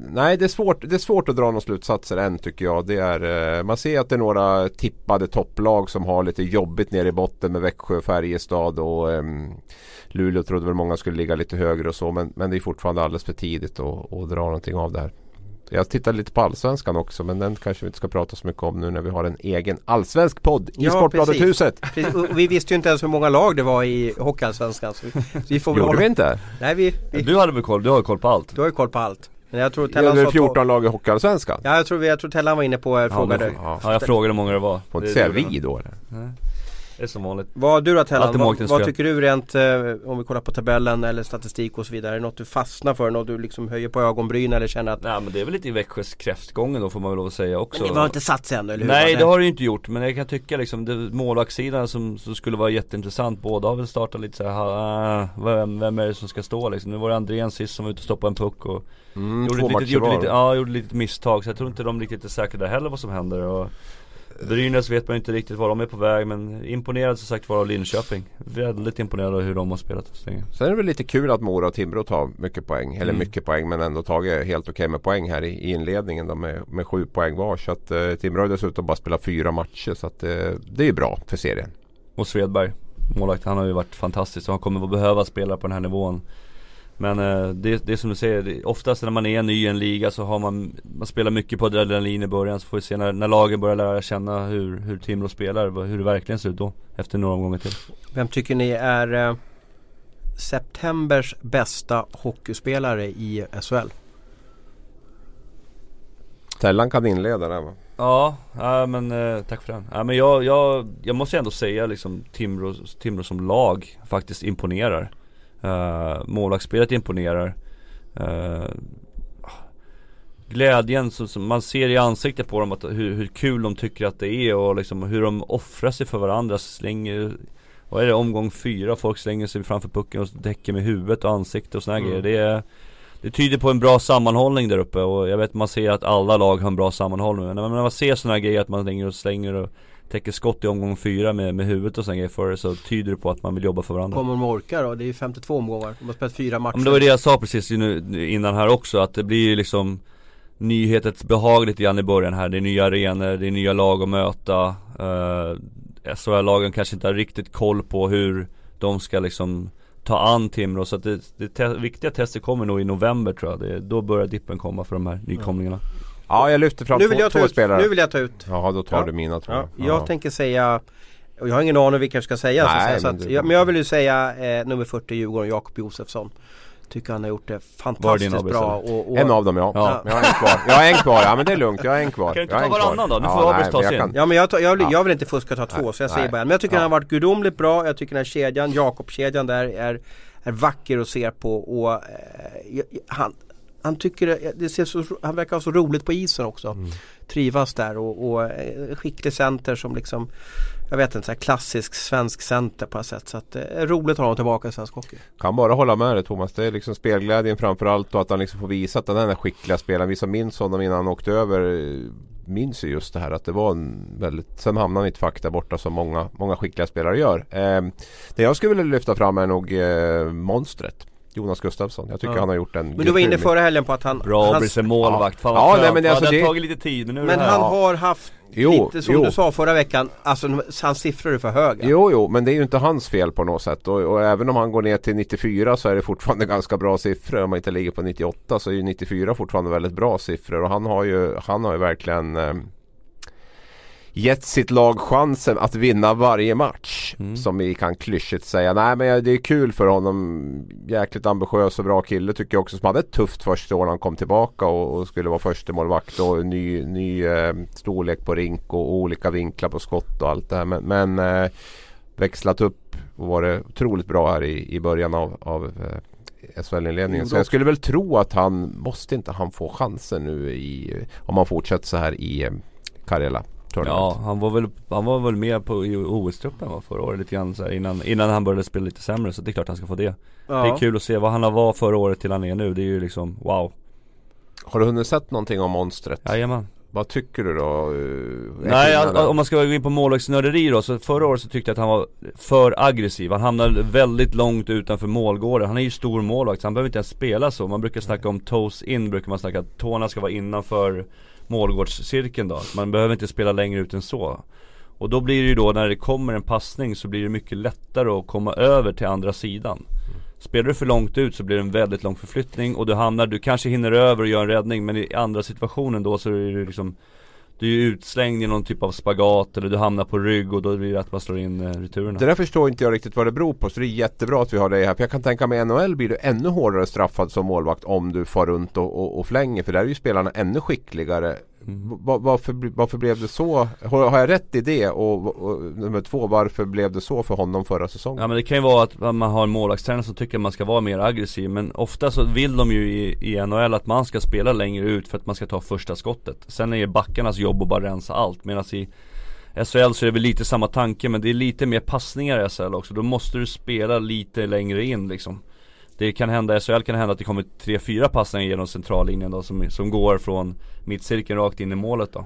nej det är, svårt, det är svårt att dra några slutsatser än tycker jag. Det är, eh, man ser att det är några tippade topplag som har lite jobbigt nere i botten med Växjö, Färjestad och eh, Luleå trodde väl många skulle ligga lite högre och så. Men, men det är fortfarande alldeles för tidigt att, att dra någonting av det här. Jag tittar lite på Allsvenskan också men den kanske vi inte ska prata så mycket om nu när vi har en egen allsvensk podd i ja, Sportbladet-huset. Vi visste ju inte ens hur många lag det var i Hockeyallsvenskan. Så vi får Gjorde vi inte? Nej, vi, vi, Du hade väl koll? Du har koll på allt? Du har ju koll på allt. Men jag tror Tellan ja, det är 14 på... lag i Hockeyallsvenskan? Ja, jag tror, jag tror Tellan var inne på, ja, frågade. Ja, ja, jag frågade hur många det var. Får inte säga vi då eller? Nej. Det är som vanligt. Vad du då Tellan, vad, vad tycker du rent eh, om vi kollar på tabellen eller statistik och så vidare? Är det något du fastnar för? Något du liksom höjer på ögonbrynen eller känner att Nej men det är väl lite i Växjös kräftgången då får man väl lov att säga också. Men det har inte satt sig ännu eller hur? Nej det har det ju inte gjort men jag kan tycka liksom det, målvaktssidan som, som skulle vara jätteintressant. Båda har väl startat lite såhär, ah, vem, vem är det som ska stå liksom? Nu var det Andrén sist som var ute och stoppade en puck och mm, gjorde, lite, gjorde, lite, ja, gjorde lite misstag så jag tror inte de riktigt är säkra där heller vad som händer. Och, Brynäs vet man inte riktigt var de är på väg men imponerad som sagt var av Linköping. Väldigt imponerad av hur de har spelat. Sen är det väl lite kul att Mora och Timrå tar mycket poäng. Eller mm. mycket poäng men ändå tagit helt okej okay med poäng här i, i inledningen då med, med sju poäng var. Så att eh, Timrå har dessutom bara spelat fyra matcher så att eh, det är bra för serien. Och Svedberg, målvakt, han har ju varit fantastisk och han kommer att behöva spela på den här nivån. Men eh, det, det är som du säger, oftast när man är ny i en liga så har man, man spelar mycket på adrenalin i början så får vi se när, när lagen börjar lära känna hur, hur Timrå spelar, hur det verkligen ser ut då efter några omgångar till. Vem tycker ni är eh, septembers bästa hockeyspelare i SHL? Tellan kan inleda där va? Ja, ja men eh, tack för den. Ja, men jag, jag, jag måste ändå säga liksom Timrå, Timrå som lag faktiskt imponerar. Uh, målvaktsspelet imponerar. Uh, glädjen som, som, man ser i ansiktet på dem att hur, hur, kul de tycker att det är och liksom hur de offrar sig för varandra. Slänger, vad är det, omgång fyra, folk slänger sig framför pucken och täcker med huvudet och ansiktet och såna mm. grejer. Det är, det tyder på en bra sammanhållning där uppe och jag vet man ser att alla lag har en bra sammanhållning Men när man ser sådana här grejer att man slänger och slänger och täcker skott i omgång fyra med, med huvudet och sådana grejer för det så tyder det på att man vill jobba för varandra Kommer de orka då? Det är ju 52 omgångar. De har spelat fyra matcher. Men det var det jag sa precis nu, innan här också att det blir ju liksom Nyhetens behag lite grann i början här. Det är nya arenor, det är nya lag att möta uh, SHL-lagen kanske inte har riktigt koll på hur de ska liksom ta an Timrå så att det, det te viktiga testet kommer nog i november tror jag. Det, då börjar dippen komma för de här nykomlingarna. Ja jag lyfter fram nu vill två, jag ta två ut, spelare. Nu vill jag ta ut. Ja då tar Ja. du mina två. Ja, jag tänker säga och jag har ingen aning vilka jag ska säga Nej, säga, så men att, jag, men jag vill ju säga eh, nummer 40 Djurgården, Jakob Josefsson. Tycker han har gjort det fantastiskt bra. Och, och, En av dem ja. Ja. Jag har en kvar. Jag har en kvar. Ja men det är lugnt. Jag har en kvar. Kan du inte ta varannan då? Nu Ja, får Abris nej, ta sin. kan- Ja men jag, tar, jag, vill, Ja. jag vill inte fuska ta två Nej, så jag säger nej. bara en. Men jag tycker Ja. han har varit gudomligt bra. Jag tycker den här kedjan, Jakob-kedjan där är, är vacker att se på och eh, han, han tycker det, ser så, han verkar ha så roligt på isen också. Mm. Trivas där och, och eh, skicklig center som liksom jag vet inte, så här klassisk svensk center på något sätt. Så att är roligt att ha honom tillbaka i svensk hockey. Kan bara hålla med dig Thomas. Det är liksom spelglädjen framförallt och att han liksom får visa att den där skickliga spelaren. Vi som minns honom innan han åkte över eh, minns ju just det här att det var en väldigt... Sen hamnade han i ett fack där borta som många, många skickliga spelare gör. Eh, det jag skulle vilja lyfta fram är nog eh, monstret. Jonas Gustafsson. Jag tycker Ja. han har gjort en Men du var inne förra helgen på att han... Bra han, Abris är målvakt, fan Ja, nej, men det- alltså ja, det har tagit lite tid men nu Men han Ja. har haft Jo, lite som jo. du sa förra veckan, alltså hans siffror är för höga. Jo, jo, men det är ju inte hans fel på något sätt. Och, och även om han går ner till 94 så är det fortfarande ganska bra siffror. Om man inte ligger på 98 så är ju 94 fortfarande väldigt bra siffror. Och han har ju, han har ju verkligen eh, gett sitt lag chansen att vinna varje match. Mm. Som vi kan klyschigt säga. Nej men det är kul för honom. Jäkligt ambitiös och bra kille tycker jag också. Som hade ett tufft första år när han kom tillbaka och, och skulle vara första målvakt och ny, ny eh, storlek på rink och, olika vinklar på skott och allt det här. Men, men eh, växlat upp och varit otroligt bra här i, i början av, av eh, SHL-inledningen. Så jag skulle väl tro att han måste inte han få chansen nu i, om han fortsätter så här i eh, Karjala. Tournament. Ja, han var väl, han var väl med på i OS-truppen va, förra året lite grann så här, innan, innan han började spela lite sämre så det är klart han ska få det. Ja. Det är kul att se vad han har var förra året till han är nu, det är ju liksom wow. Har du hunnit sett någonting om monstret? Jajamän. Vad tycker du då? eh, Nej, all, om man ska gå in på målvaktsnörderi då, så förra året så tyckte jag att han var för aggressiv. Han hamnade väldigt långt utanför målgården. Han är ju stor målvakt så han behöver inte ens spela så. Man brukar snacka om toes in, brukar man snacka att tårna ska vara innanför målgårdscirkeln då. Man behöver inte spela längre ut än så. Och då blir det ju då när det kommer en passning så blir det mycket lättare att komma över till andra sidan. Spelar du för långt ut så blir det en väldigt lång förflyttning och du hamnar, du kanske hinner över och gör en räddning men i andra situationen då så är det liksom du är utslängd i någon typ av spagat eller du hamnar på rygg och då blir det att man slår in eh, returerna Det där förstår inte jag riktigt vad det beror på så det är jättebra att vi har dig här. För jag kan tänka mig NHL blir du ännu hårdare straffad som målvakt om du far runt och, och, och flänger. För där är ju spelarna ännu skickligare. Varför, varför blev det så? Har, har jag rätt i det? Och, och nummer två, varför blev det så för honom förra säsongen? Ja men det kan ju vara att man har en målvaktstränare som tycker att man ska vara mer aggressiv Men ofta så vill de ju i, i NHL att man ska spela längre ut för att man ska ta första skottet Sen är det backarnas jobb att bara rensa allt medan i SHL så är det väl lite samma tanke men det är lite mer passningar i SHL också Då måste du spela lite längre in liksom det kan hända, SHL kan hända att det kommer 3-4 passningar genom centrallinjen då som, som går från mittcirkeln rakt in i målet då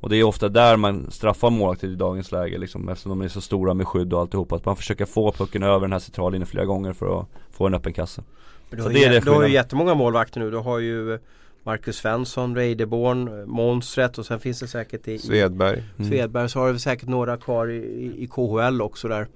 och det är ofta där man straffar målvakter i dagens läge liksom Eftersom de är så stora med skydd och alltihopa Att man försöker få pucken över den här centrallinjen flera gånger för att få en öppen kasse Du Så har, det är det du har ju jättemånga målvakter nu. Du har ju Marcus Svensson, Reideborn, Monstret och sen finns det säkert i, i Svedberg. Mm. Svedberg så har du säkert några kvar i, i KHL också där.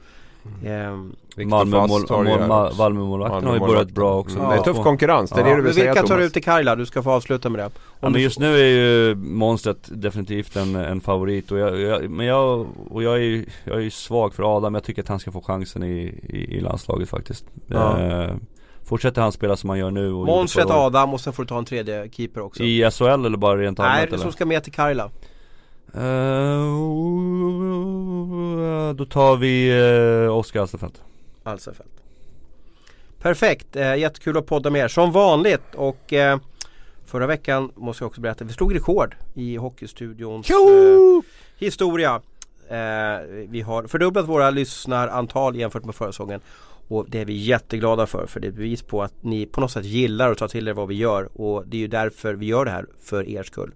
Ehm, Viktor Malmö Fast mål, har ju. Malmö-målvakten börjat bra också Mm. Det är tuff konkurrens, det är Ja. det du vill men säga vilka tar du ut till Karla? Du ska få avsluta med det. Ja men just nu är ju monstret definitivt en, en favorit och jag, jag, men jag, och jag är ju jag är ju svag för Adam, jag tycker att han ska få chansen i, i, i landslaget faktiskt Ja. eh, Fortsätter han spela som han gör nu och Monstret. Adam och sen får du ta en tredje keeper också. I SHL eller bara rent Nej, allmänt det eller? som ska med till Karla. Eh, då tar vi uh, Oskar Alsterfelt Alsefelt. Perfekt, eh, jättekul att podda med er som vanligt och eh, Förra veckan måste jag också berätta, vi slog rekord i Hockeystudions eh, historia. Eh, vi har fördubblat våra lyssnarantal jämfört med förra säsongen. Och det är vi jätteglada för, för det är bevis på att ni på något sätt gillar att ta till er vad vi gör och det är ju därför vi gör det här för er skull.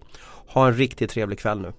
Ha en riktigt trevlig kväll nu.